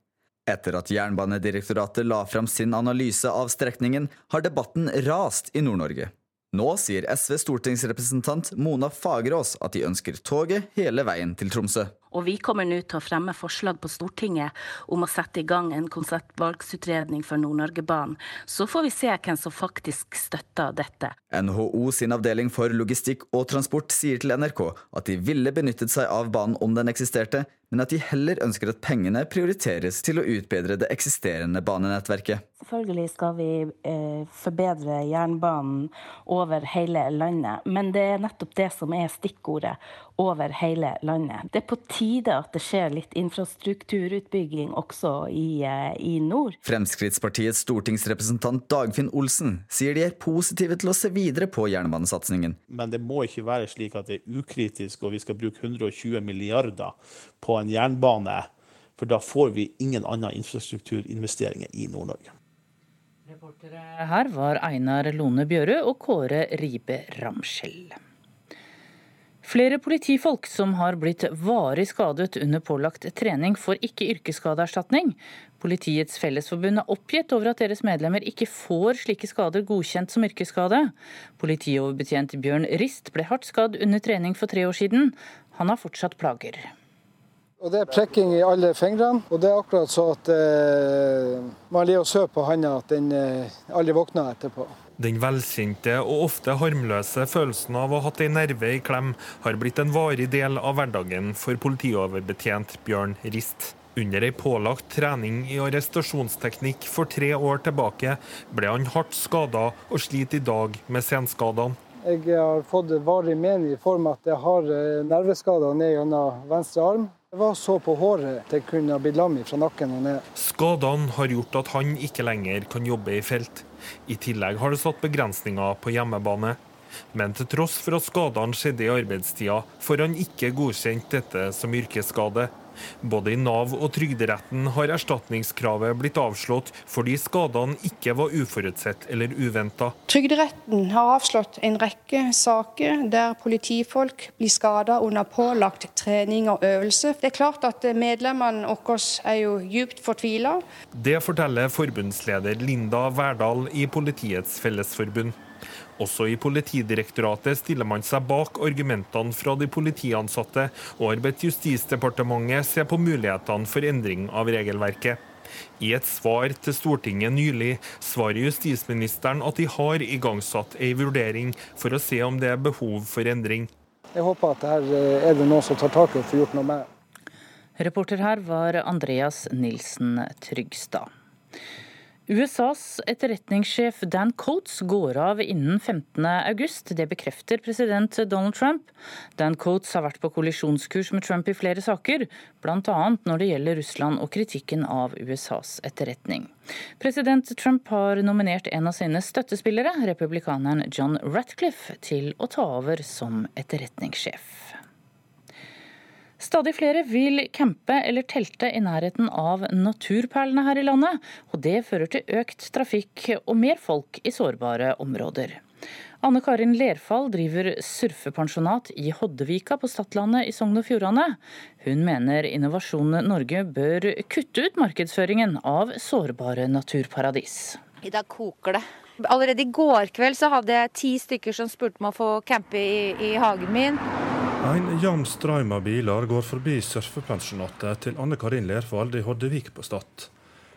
Etter at Jernbanedirektoratet la fram sin analyse av strekningen, har debatten rast i Nord-Norge. Nå sier SV stortingsrepresentant Mona Fagerås at de ønsker toget hele veien til Tromsø. Og vi kommer nå til å fremme forslag på Stortinget om å sette i gang en konseptvalgsutredning for Nord-Norge-banen. Så får vi se hvem som faktisk støtter dette. NHO sin avdeling for logistikk og transport sier til NRK at de ville benyttet seg av banen om den eksisterte, men at de heller ønsker at pengene prioriteres til å utbedre det eksisterende banenettverket. Selvfølgelig skal vi eh, forbedre jernbanen over hele landet, men det er nettopp det som er stikkordet over hele landet. Det er på tide at det skjer litt infrastrukturutbygging også i, eh, i nord. Fremskrittspartiets stortingsrepresentant Dagfinn Olsen sier de er positive til å se videre på jernbanesatsingen. Men det må ikke være slik at det er ukritisk og vi skal bruke 120 milliarder på en jernbane. For da får vi ingen annen infrastrukturinvesteringer i Nord-Norge. Reportere her var Einar Lone Bjørø og Kåre Ribe Ramskjell. Flere politifolk som har blitt varig skadet under pålagt trening, får ikke yrkesskadeerstatning. Politiets Fellesforbund er oppgitt over at deres medlemmer ikke får slike skader godkjent som yrkesskade. Politioverbetjent Bjørn Rist ble hardt skadd under trening for tre år siden. Han har fortsatt plager. Og Det er prekking i alle fingrene, og det er akkurat så at eh, man ligger og sover på handa at den eh, aldri våkner etterpå. Den velkjente og ofte harmløse følelsen av å ha hatt ei nerve i klem, har blitt en varig del av hverdagen for politioverbetjent Bjørn Rist. Under ei pålagt trening i arrestasjonsteknikk for tre år tilbake, ble han hardt skada og sliter i dag med senskadene. Jeg har fått varig men i form av at jeg har eh, nerveskader ned gjennom venstre arm. Det var så på håret at jeg kunne blitt lam fra nakken og ned. Skadene har gjort at han ikke lenger kan jobbe i felt. I tillegg har det satt begrensninger på hjemmebane. Men til tross for at skadene skjedde i arbeidstida, får han ikke godkjent dette som yrkesskade. Både i Nav og Trygderetten har erstatningskravet blitt avslått fordi skadene ikke var uforutsett eller uventa. Trygderetten har avslått en rekke saker der politifolk blir skada under pålagt trening og øvelse. Det er klart at medlemmene våre er jo djupt fortvila. Det forteller forbundsleder Linda Verdal i Politiets Fellesforbund. Også i Politidirektoratet stiller man seg bak argumentene fra de politiansatte, og har bedt Justisdepartementet se på mulighetene for endring av regelverket. I et svar til Stortinget nylig svarer justisministeren at de har igangsatt ei vurdering for å se om det er behov for endring. Jeg håper at her eh, er det noen som tar tak i og får gjort noe med. Reporter her var Andreas Nilsen Trygstad. USAs etterretningssjef Dan Coates går av innen 15.8. Det bekrefter president Donald Trump. Dan Coates har vært på kollisjonskurs med Trump i flere saker, bl.a. når det gjelder Russland og kritikken av USAs etterretning. President Trump har nominert en av sine støttespillere, republikaneren John Ratcliffe, til å ta over som etterretningssjef. Stadig flere vil campe eller telte i nærheten av naturperlene her i landet, og det fører til økt trafikk og mer folk i sårbare områder. Anne Karin Lerfall driver surfepensjonat i Hoddevika på Stadlandet i Sogn og Fjordane. Hun mener Innovasjon Norge bør kutte ut markedsføringen av sårbare naturparadis. I dag koker det. Allerede i går kveld så hadde jeg ti stykker som spurte om å få campe i, i hagen min. En jevn strøm av biler går forbi surfepensjonatet til Anne Karin Lerfald i Hoddevik på Stad.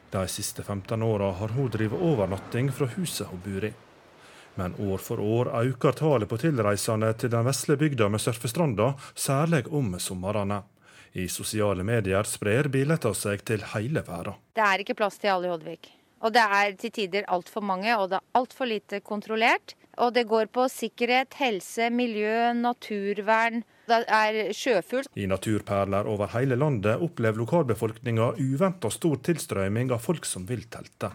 De siste 15 åra har hun drevet overnatting fra huset hun bor i. Men år for år øker tallet på tilreisende til den vesle bygda med surfestranda, særlig om somrene. I sosiale medier sprer billetter seg til hele verden. Det er ikke plass til alle i Hoddevik. Og det er til tider altfor mange, og det er altfor lite kontrollert. Og det går på sikkerhet, helse, miljø, naturvern. Det er sjøfugl. I naturperler over hele landet opplever lokalbefolkninga uventa stor tilstrøyming av folk som vil telte.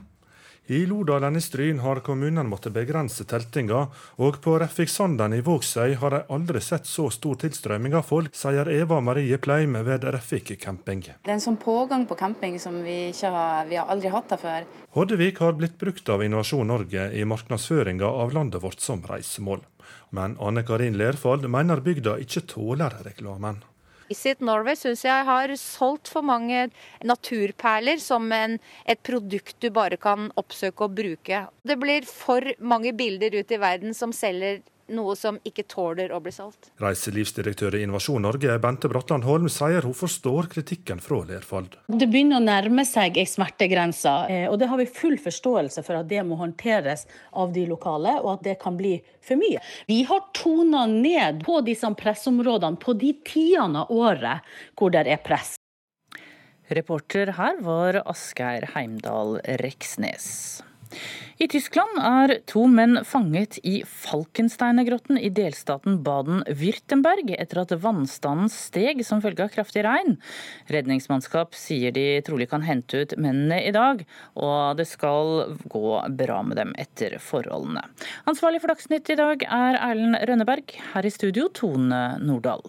I Lodalen i Stryn har kommunen måttet begrense teltinga, og på Reffiksanden i Vågsøy har de aldri sett så stor tilstrømming av folk, sier Eva Marie Pleim ved Refik camping. Det er en sånn pågang på camping som vi, har, vi har aldri hatt det før. Hoddevik har blitt brukt av Innovasjon Norge i markedsføringa av landet vårt som reisemål. Men Anne Karin Lerfald mener bygda ikke tåler reklamen. Visit Norway syns jeg har solgt for mange naturperler som en, et produkt du bare kan oppsøke og bruke. Det blir for mange bilder ut i verden som selger noe som ikke tåler å bli solgt. Reiselivsdirektør i Innovasjon Norge, Bente Bratland Holm, sier hun forstår kritikken fra Lerfald. Det begynner å nærme seg ei smertegrense, eh, og det har vi full forståelse for at det må håndteres av de lokale, og at det kan bli for mye. Vi har tona ned på disse pressområdene på de tidene av året hvor det er press. Reporter her var Asgeir Heimdal Reksnes. I Tyskland er to menn fanget i Falkensteinergrotten i delstaten Baden-Würtemberg etter at vannstanden steg som følge av kraftig regn. Redningsmannskap sier de trolig kan hente ut mennene i dag, og det skal gå bra med dem etter forholdene. Ansvarlig for Dagsnytt i dag er Erlend Rønneberg. Her i studio Tone Nordahl.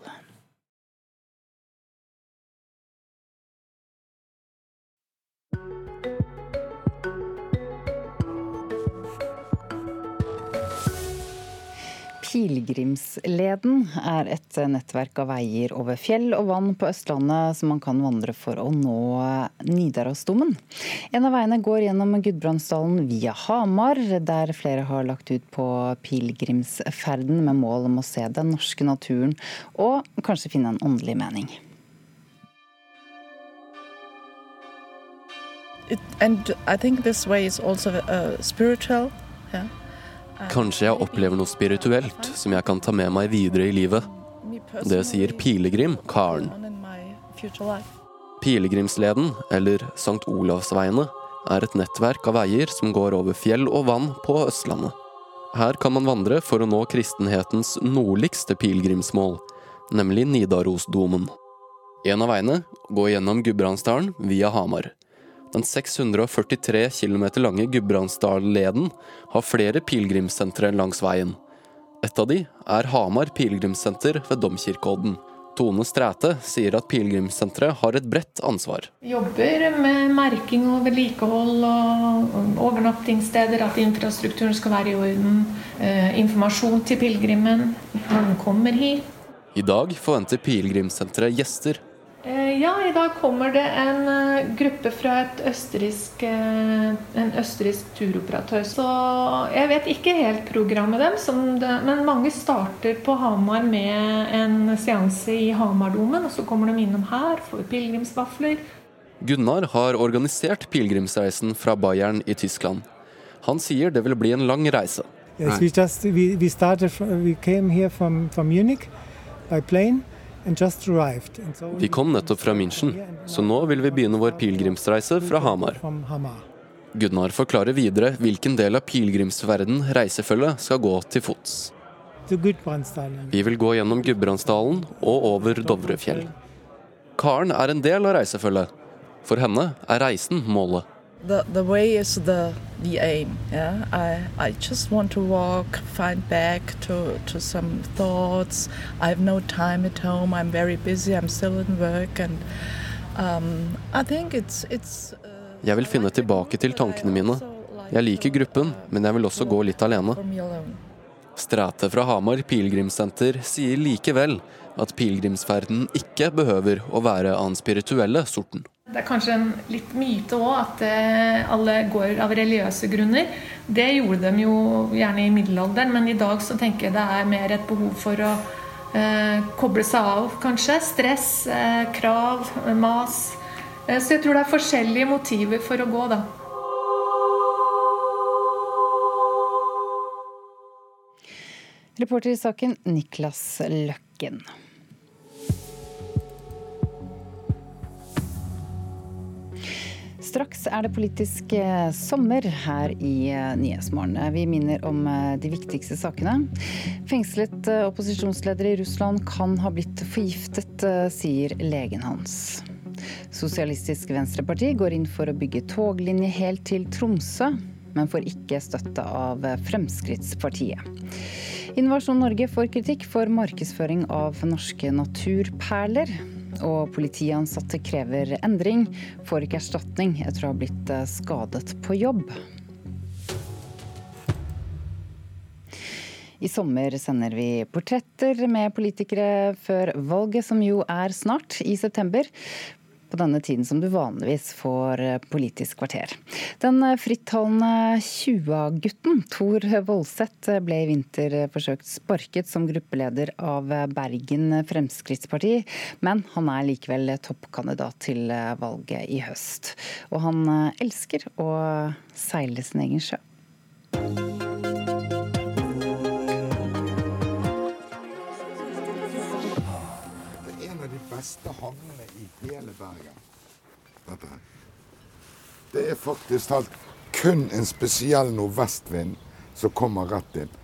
Pilegrimsleden er et nettverk av veier over fjell og vann på Østlandet som man kan vandre for å nå Nidarosdomen. En av veiene går gjennom Gudbrandsdalen via Hamar, der flere har lagt ut på pilegrimsferden med mål om å se den norske naturen og kanskje finne en åndelig mening. It, and I think this way is also uh. Kanskje jeg opplever noe spirituelt som jeg kan ta med meg videre i livet. Det sier pilegrim Karen. Pilegrimsleden, eller St. Olavsveiene, er et nettverk av veier som går over fjell og vann på Østlandet. Her kan man vandre for å nå kristenhetens nordligste pilegrimsmål, nemlig Nidarosdomen. En av veiene går gjennom Gudbrandsdalen via Hamar. Den 643 km lange Gudbrandsdalleden har flere pilegrimssentre langs veien. Et av de er Hamar pilegrimssenter ved Domkirkeodden. Tone Stræte sier at pilegrimssenteret har et bredt ansvar. Vi jobber med merking og vedlikehold og overnattingssteder, at infrastrukturen skal være i orden. Eh, informasjon til pilegrimen når den kommer hit. I dag forventer pilegrimssenteret gjester ja, i dag kommer det en eh, gruppe fra østerriksk, eh, en østerriksk turoperatør. Så jeg vet ikke helt programmet deres, men mange starter på Hamar med en seanse i Hamardomen. Og så kommer de innom her, får pilegrimsvafler. Gunnar har organisert pilegrimsreisen fra Bayern i Tyskland. Han sier det vil bli en lang reise. Yes, we just, we, we started, we came here from, from Munich by plane. Vi kom nettopp fra München, så nå vil vi begynne vår pilegrimsreise fra Hamar. Gunnar forklarer videre hvilken del av pilegrimsverden reisefølget skal gå til fots. Vi vil gå gjennom Gudbrandsdalen og over Dovrefjell. Karen er en del av reisefølget. For henne er reisen målet. The the way is the the aim yeah? I i just want to walk find back to to some thoughts. I have no time at home. I'm very busy. I'm still in work. And um, i think it's it's uh, Jeg vil finne tilbake til tankene mine. Jeg liker gruppen, men jeg vil også gå litt alene. Stræte fra Hamar pilegrimssenter sier likevel at pilegrimsferden ikke behøver å være av den spirituelle sorten. Det er kanskje en litt myte òg at eh, alle går av religiøse grunner. Det gjorde de jo gjerne i middelalderen, men i dag så tenker jeg det er mer et behov for å eh, koble seg av, kanskje. Stress, eh, krav, mas. Eh, så jeg tror det er forskjellige motiver for å gå, da. Reporter i saken Niklas Løkken. Straks er det politisk eh, sommer her i eh, Nyhetsmorgen. Vi minner om eh, de viktigste sakene. Fengslet opposisjonsleder i Russland kan ha blitt forgiftet, sier legen hans. Sosialistisk Venstreparti går inn for å bygge toglinje helt til Tromsø, men får ikke støtte av Fremskrittspartiet. Innovasjon Norge får kritikk for markedsføring av norske naturperler. Og politiansatte krever endring, får ikke erstatning etter å ha blitt eh, skadet på jobb. I sommer sender vi portretter med politikere før valget, som jo er snart, i september på denne tiden som du vanligvis får eh, Politisk kvarter. Den eh, frittalende 20-gutten Tor Voldseth eh, ble i vinter forsøkt sparket som gruppeleder av Bergen Fremskrittsparti, men han er likevel toppkandidat til valget i høst. Og han elsker å seile sin egen sjø. Det er en av de beste havnene hele Bergen. Dette her. Det er faktisk talt kun en spesiell nordvestvind som kommer rett inn.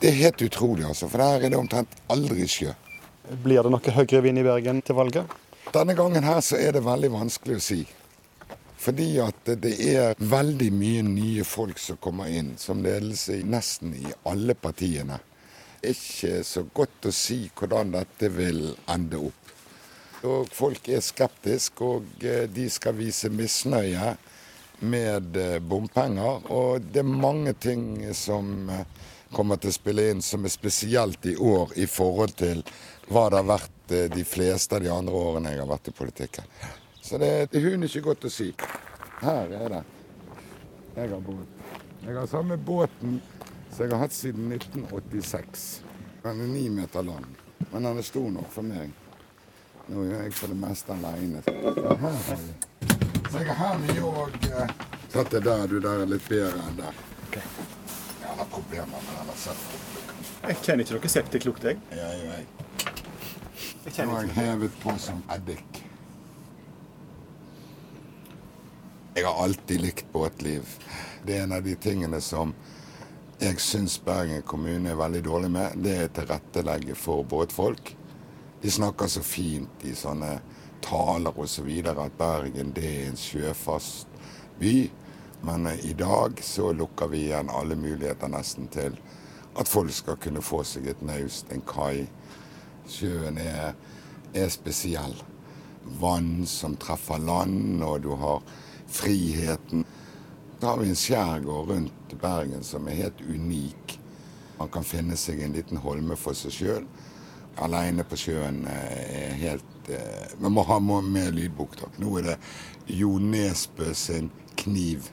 Det er helt utrolig, altså, for her er det omtrent aldri sjø. Blir det noe høyere vind i Bergen til valget? Denne gangen her så er det veldig vanskelig å si. Fordi at det er veldig mye nye folk som kommer inn som ledelse nesten i alle partiene. Ikke så godt å si hvordan dette vil ende opp. Og folk er skeptiske, og eh, de skal vise misnøye med eh, bompenger. Og det er mange ting som eh, kommer til å spille inn som er spesielt i år i forhold til hva det har vært de fleste av de andre årene jeg har vært i politikken. Så det, det er hun ikke godt å si. Her er det. Jeg har båt. Jeg har samme båten som jeg har hatt siden 1986. Den er ni meter lang, men den er stor nok for meg. Nå er jeg for det meste aleine. Så jeg har mye òg Satt det der, du der er litt bedre enn der. Okay. Jeg har problemer med denne septiklukten. Jeg kjenner ikke noe septiklukt, jeg. Ja, jeg. Jeg Nå har jeg hevet på som eddik. Jeg har alltid likt båtliv. Det er en av de tingene som jeg syns Bergen kommune er veldig dårlig med. Det er tilrettelegge for båtfolk. De snakker så fint i sånne taler osv. Så at Bergen det er en sjøfast by. Men eh, i dag så lukker vi igjen alle muligheter nesten til at folk skal kunne få seg et naust, en kai. Sjøen er, er spesiell. Vann som treffer land, og du har friheten. Da har vi en skjærgård rundt Bergen som er helt unik. Man kan finne seg en liten holme for seg sjøl aleine på sjøen eh, er helt eh, Vi må ha med lydbok, takk. Nå er det Jo Nesbø sin 'Kniv'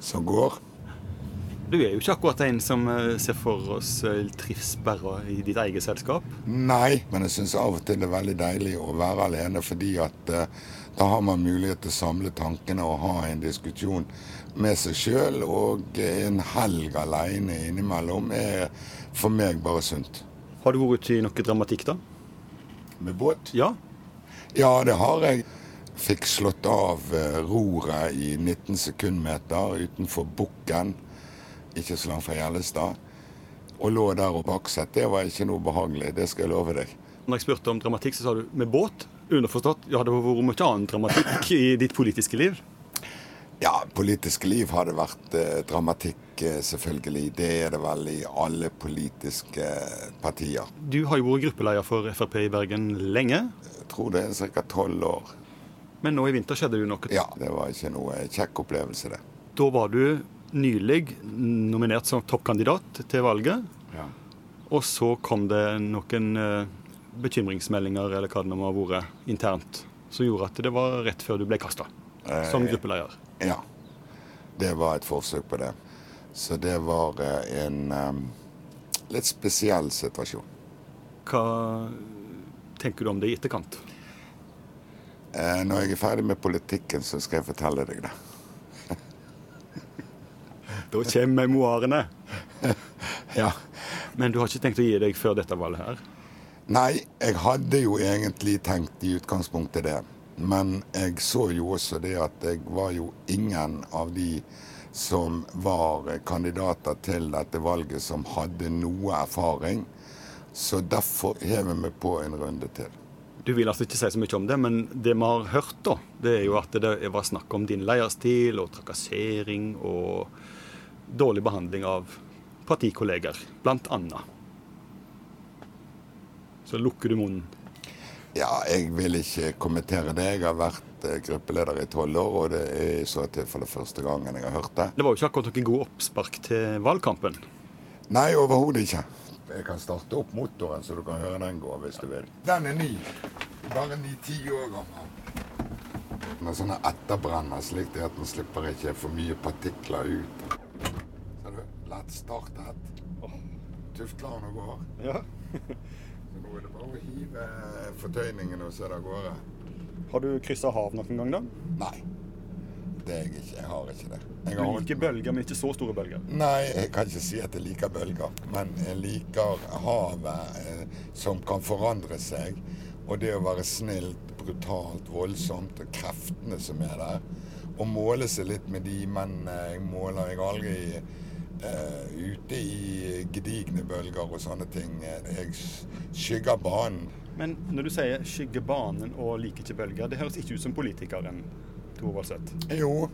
som går. Du er jo ikke akkurat en som eh, ser for oss trivsperra i ditt eget selskap? Nei, men jeg syns av og til det er veldig deilig å være alene, fordi at da har man mulighet til å samle tankene og ha en diskusjon med seg sjøl. Og en helg alene innimellom er for meg bare sunt. Har du vært i noe dramatikk, da? Med båt? Ja. Ja, det har jeg. Fikk slått av eh, roret i 19 sekundmeter utenfor Bukken, ikke så langt fra Gjellestad. Og lå der og bakset. Det var ikke noe behagelig, det skal jeg love deg. Når jeg spurte om dramatikk, så sa du med båt? Underforstått, ja, det har vært mye annen dramatikk i ditt politiske liv? Ja, politisk liv har det vært eh, dramatikk Eh, selvfølgelig. Det er det vel i alle politiske partier. Du har jo vært gruppeleder for Frp i Bergen lenge? Jeg tror det er ca. tolv år. Men nå i vinter skjedde det jo noe? Ja, det var ikke noe kjekk opplevelse, det. Da var du nylig nominert som toppkandidat til valget. Ja. Og så kom det noen eh, bekymringsmeldinger eller hva det nå ha vært internt, som gjorde at det var rett før du ble kasta som eh, gruppeleder. Ja. Det var et forsøk på det. Så det var eh, en um, litt spesiell situasjon. Hva tenker du om det i etterkant? Eh, når jeg er ferdig med politikken, så skal jeg fortelle deg det. Da kommer memoarene. ja. Men du har ikke tenkt å gi deg før dette valget her? Nei, jeg hadde jo egentlig tenkt i utgangspunktet det. Men jeg så jo også det at jeg var jo ingen av de som var kandidater til dette valget som hadde noe erfaring. Så derfor hever vi på en runde til. Du vil altså ikke si så mye om det, men det vi har hørt, da, det er jo at det var snakk om din leierstil og trakassering og dårlig behandling av partikolleger, blant annet. Så lukker du munnen. Ja, jeg vil ikke kommentere det. Jeg har vært eh, gruppeleder i tolv år, og det er i så tilfelle første gangen jeg har hørt det. Det var jo ikke akkurat noen god oppspark til valgkampen. Nei, overhodet ikke. Jeg kan starte opp motoren, så du kan høre den gå hvis du vil. Den er ny. Bare ni-ti år gammel. Med sånne etterbrenner, slik det at den slipper ikke for mye partikler ut. Ser du? Lett startet. Tuftler den og går. Ja. Nå er det bare å hive fortøyningen og se det av gårde. Har du kryssa hav noen gang, da? Nei. Det er jeg ikke. Jeg har ikke det. Jeg Du liker bølger, men ikke så store bølger. Nei, jeg kan ikke si at jeg liker bølger, men jeg liker havet eh, som kan forandre seg. Og det å være snilt, brutalt, voldsomt, og kreftene som er der. Og måle seg litt med de, men eh, jeg måler jeg aldri eh, ute i gedigne bølger og sånne ting. Jeg skygger banen. Men når du sier 'skygge banen' og 'liker ikke bølger', det høres ikke ut som politikeren Tor. Jo,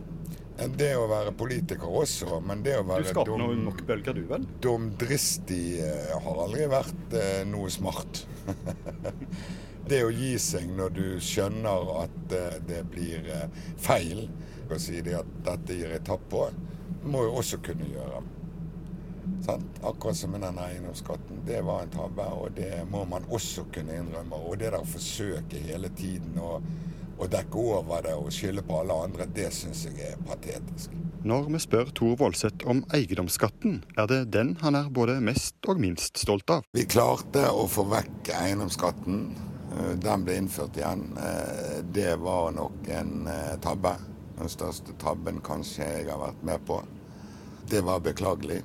det å være politiker også, men det å være Du skaper noe nok bølger, du vel? dumdristig eh, har aldri vært eh, noe smart. det å gi seg når du skjønner at eh, det blir eh, feil, og si det at dette gir jeg tapp på, må jo også kunne gjøre. Sant? Akkurat som med den eiendomsskatten. Det var en tabbe, og det må man også kunne innrømme. Og det der å forsøke hele tiden å, å dekke over det og skylde på alle andre, det syns jeg er patetisk. Når vi spør Tor Voldseth om eiendomsskatten, er det den han er både mest og minst stolt av. Vi klarte å få vekk eiendomsskatten. Eh, Den ble innført igjen. Eh, Det var nok en eh, tabbe. Den største tabben kanskje jeg har vært med på. Det var beklagelig.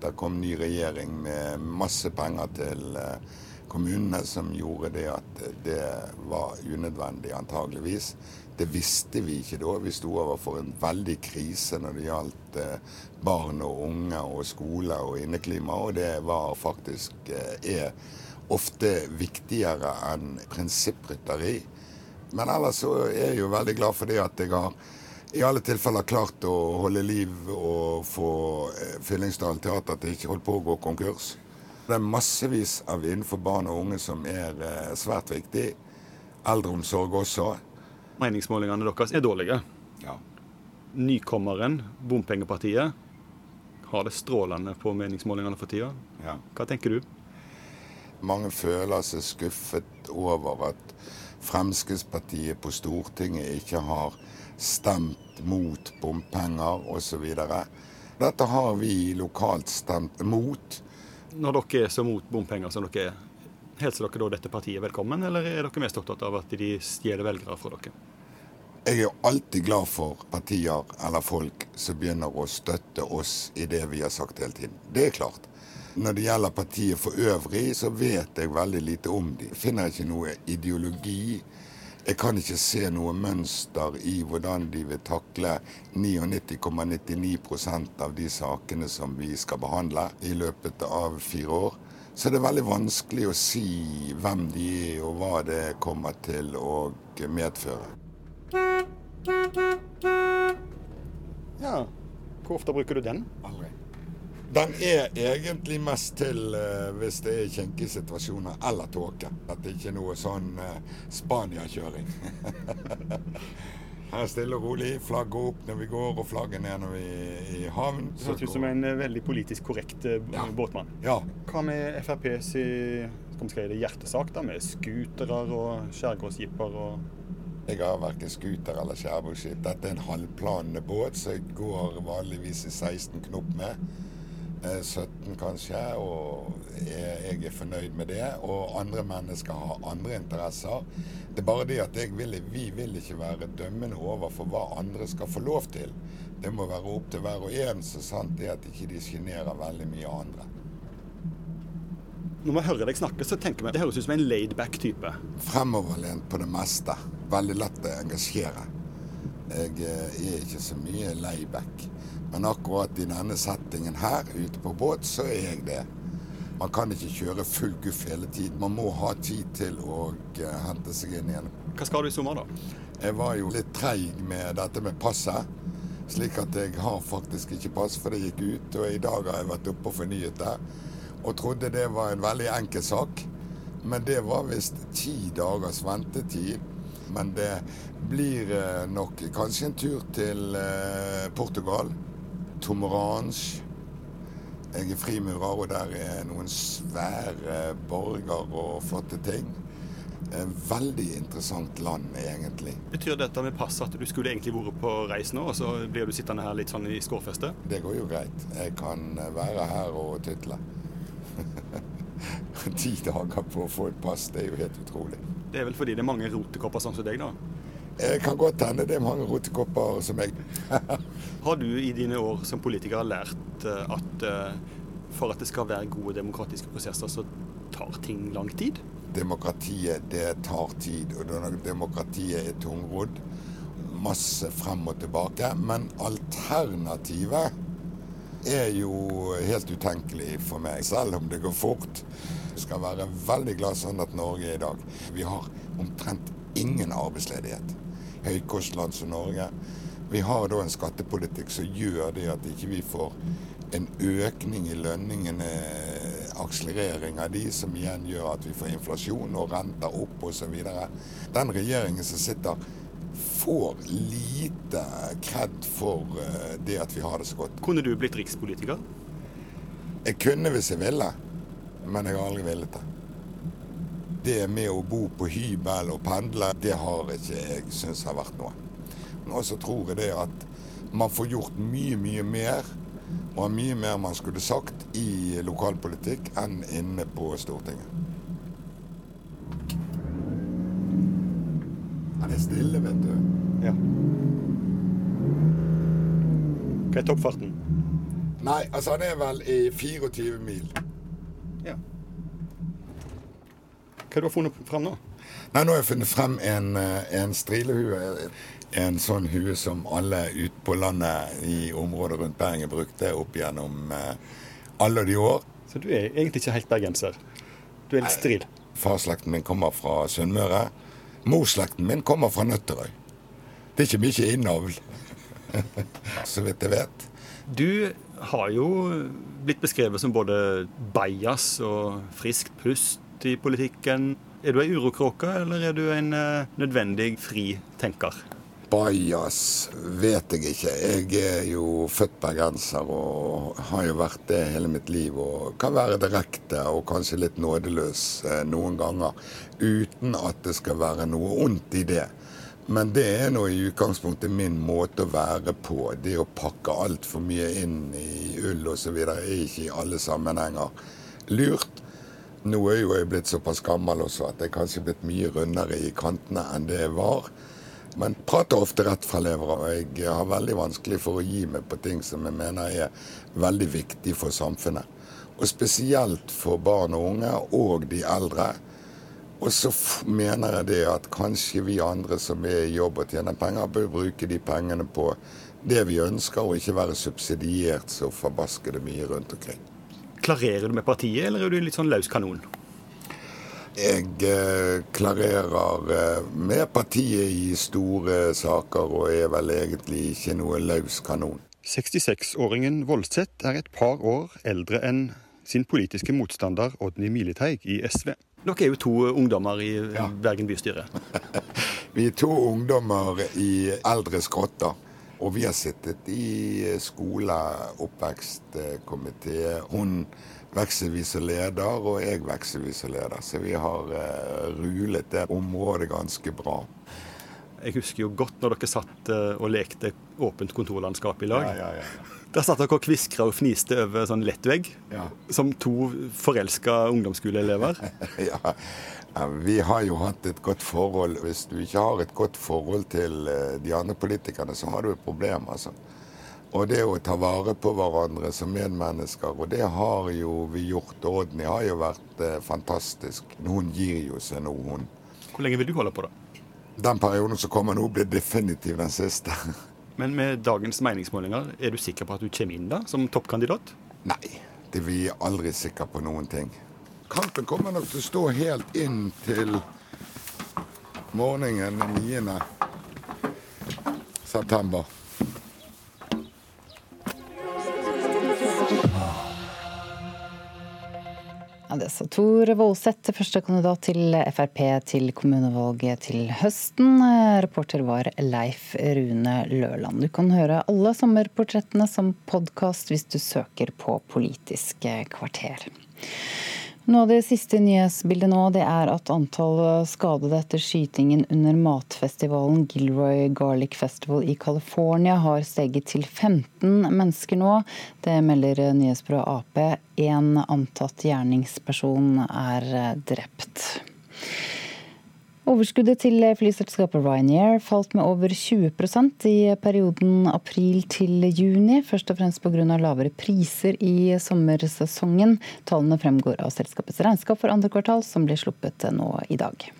Det kom ny regjering med masse penger til eh, kommunene som gjorde det at det var unødvendig, antageligvis. Det visste vi ikke da. Vi sto overfor en veldig krise når det gjaldt eh, barn og unge og skole og inneklima, og det var faktisk eh, er ofte viktigere enn prinsipprytteri. Men ellers så er jeg jo veldig glad for det at jeg har i alle tilfeller klart å holde liv og få Fyllingsdalen Fyllingsdal teater til ikke holdt på å gå konkurs. Det er massevis av innenfor barn og unge som er eh, svært viktig. Eldreomsorg også. Meningsmålingene deres er dårlige. Ja. Nykommeren, bompengepartiet, har det strålende på meningsmålingene for tida. Ja. Hva tenker du? Mange føler seg skuffet over at Fremskrittspartiet på Stortinget ikke har stemt mot bompenger osv. Dette har vi lokalt stemt mot. Når dere er så mot bompenger som dere er, hilser dere da dette partiet velkommen, eller er dere mest opptatt av at de stjeler velgere fra dere? Jeg er jo alltid glad for partier eller folk som begynner å støtte oss i det vi har sagt hele tiden. Det er klart. Når det gjelder partiet for øvrig, så vet jeg veldig lite om de. Jeg finner ikke noe ideologi. Jeg kan ikke se noe mønster i hvordan de vil takle 99,99% av de sakene som vi skal behandle i løpet av fire år. Så det er veldig vanskelig å si hvem de er og hva det kommer til å medføre. Ja. Hvor ofte bruker du den? Aldri. Den er egentlig mest til uh, hvis det er kinkige situasjoner eller tåke. At det ikke er noe sånn uh, Spania-kjøring. Her stille og rolig. Flagget opp når vi går, og flagget ned når vi er i havn. Du høres ut som en eh, veldig politisk korrekt ja. båtmann. Ja. Hva med FrPs skal vi si hjertesak, da, med scootere og skjærgårdsjipper og Jeg har verken scooter eller skjærbåtskip. Dette er en halvplanende båt som jeg går vanligvis i 16 knop med. 17 kanskje, og jeg er fornøyd med det. Og andre mennesker har andre interesser. Det er bare det at vil, vi vil ikke være dømmende overfor hva andre skal få lov til. Det må være opp til hver og en, så sant det at ikke de sjenerer veldig mye andre. Når man hører deg snakke, så tenker vi det høres ut som en laidback type. Fremoverlent på det meste. Veldig lett å engasjere. Jeg eh, er ikke så mye layback. Men akkurat i denne settingen her, ute på båt, så er jeg det. Man kan ikke kjøre full guff hele tiden. Man må ha tid til å uh, hente seg inn igjen. Hva skal du i sommer, da? Jeg var jo litt treig med dette med passet. Slik at jeg har faktisk ikke pass, for det gikk ut. Og i dag har jeg vært oppe og fornyet det. Og trodde det var en veldig enkel sak. Men det var visst ti dagers ventetid. Men det blir uh, nok kanskje en tur til uh, Portugal. Tomorange. Jeg er frimurer, og der er noen svære borger og flotte ting. En veldig interessant land, egentlig. Betyr dette med pass at du skulle egentlig vært på reis nå, og så blir du sittende her litt sånn i skårfestet? Det går jo greit. Jeg kan være her og tytle. Ti dager på å få et pass, det er jo helt utrolig. Det er vel fordi det er mange rotekopper sånn som deg, da? Det kan godt hende det er mange rotekopper som meg. Har du i dine år som politiker lært eh, at eh, for at det skal være gode demokratiske prosesser, så tar ting lang tid? Demokratiet, det tar tid. Og demokratiet er tungrodd. Masse frem og tilbake. Men alternativet er jo helt utenkelig for meg, selv om det går fort. Jeg skal være veldig glad sånn at Norge er i dag. Vi har omtrent ingen arbeidsledighet høykostland som Norge. Vi har da en skattepolitikk som gjør det at ikke vi får en økning i lønningene, akselerering av de, som igjen gjør at vi får inflasjon og renter opp osv. Den regjeringen som sitter, får lite kred for eh, det at vi har det så godt. Kunne du blitt rikspolitiker? Jeg kunne hvis jeg ville, men jeg har aldri villet det det med å bo på hybel og pendle, det har ikke jeg syntes har vært noe. Og så tror jeg det at man får gjort mye, mye mer, og har mye mer man skulle sagt i lokalpolitikk enn inne på Stortinget. Han er stille, vet du. Ja. Hva er toppfarten? Nei, altså han er vel i 24 mil. Ja. Hva har du funnet frem nå? Nei, Nå har jeg funnet frem en, eh, en strilehue. En sånn hue som alle ute på landet i området rundt Bergen brukte opp gjennom eh, alle de år. Så du er egentlig ikke helt bergenser? Du er litt stril? Farsslekten min kommer fra Sunnmøre. Morsslekten min kommer fra Nøtterøy. Det er ikke mye innavl, så vidt jeg vet. Du har jo blitt beskrevet som både bajas og friskt pust i politikken. Er du ei urokråke, eller er du en uh, nødvendig fri tenker? Bajas vet jeg ikke. Jeg er jo født bergenser og har jo vært det hele mitt liv. Og kan være direkte og kanskje litt nådeløs eh, noen ganger. Uten at det skal være noe ondt i det. Men det er nå i utgangspunktet min måte å være på. Det å pakke altfor mye inn i ull osv. er ikke i alle sammenhenger lurt. Nå er jo jeg blitt såpass gammel også at jeg kanskje er blitt mye rundere i kantene enn det jeg var. Men prater ofte rett fra levra, og jeg har veldig vanskelig for å gi meg på ting som jeg mener er veldig viktig for samfunnet. Og spesielt for barn og unge, og de eldre. Og så mener jeg det at kanskje vi andre som er i jobb og tjener penger, bør bruke de pengene på det vi ønsker, og ikke være subsidiert så forbaskede mye rundt omkring. Klarerer du med partiet, eller er du litt sånn løs kanon? Jeg eh, klarerer eh, med partiet i store saker, og er vel egentlig ikke noe løs kanon. 66-åringen Voldseth er et par år eldre enn sin politiske motstander Odny Militeig i SV. Dere er jo to ungdommer i ja. Bergen bystyre. Vi er to ungdommer i eldre skrotter. Og vi har sittet i skole, oppvekstkomité. Hun vekselvis leder, og jeg vekselvis leder. Så vi har uh, rulet det området ganske bra. Jeg husker jo godt når dere satt eh, og lekte åpent kontorlandskap i lag. Ja, ja, ja. Der satt dere og kviskra og fniste over sånn lettvegg, Ja. som to forelska ungdomsskoleelever. ja. Vi har jo hatt et godt forhold. Hvis du ikke har et godt forhold til eh, de andre politikerne, så har du et problem, altså. Og det å ta vare på hverandre som medmennesker, og det har jo vi gjort. Odny har jo vært eh, fantastisk. Hun gir jo seg nå, hun. Hvor lenge vil du holde på, da? Den perioden som kommer nå, blir definitivt den siste. Men med dagens meningsmålinger, er du sikker på at du kommer inn da, som toppkandidat? Nei, det vi er aldri sikre på noen ting. Kampen kommer nok til å stå helt inn til morgenen den 9. september. Ja, det sa Tor Voldseth, førstekandidat til Frp til kommunevalget til høsten. Reporter var Leif Rune Løland. Du kan høre alle sommerportrettene som podkast hvis du søker på Politisk kvarter. Noe av det siste nyhetsbildet nå det er at antall skadede etter skytingen under matfestivalen Gilroy Garlic Festival i California har steget til 15 mennesker nå. Det melder nyhetsbyrået Ap. En antatt gjerningsperson er drept. Overskuddet til flyselskapet Ryanair falt med over 20% i perioden april til juni, først og fremst pga. lavere priser i sommersesongen. Tallene fremgår av selskapets regnskap for andre kvartal, som ble sluppet nå i dag.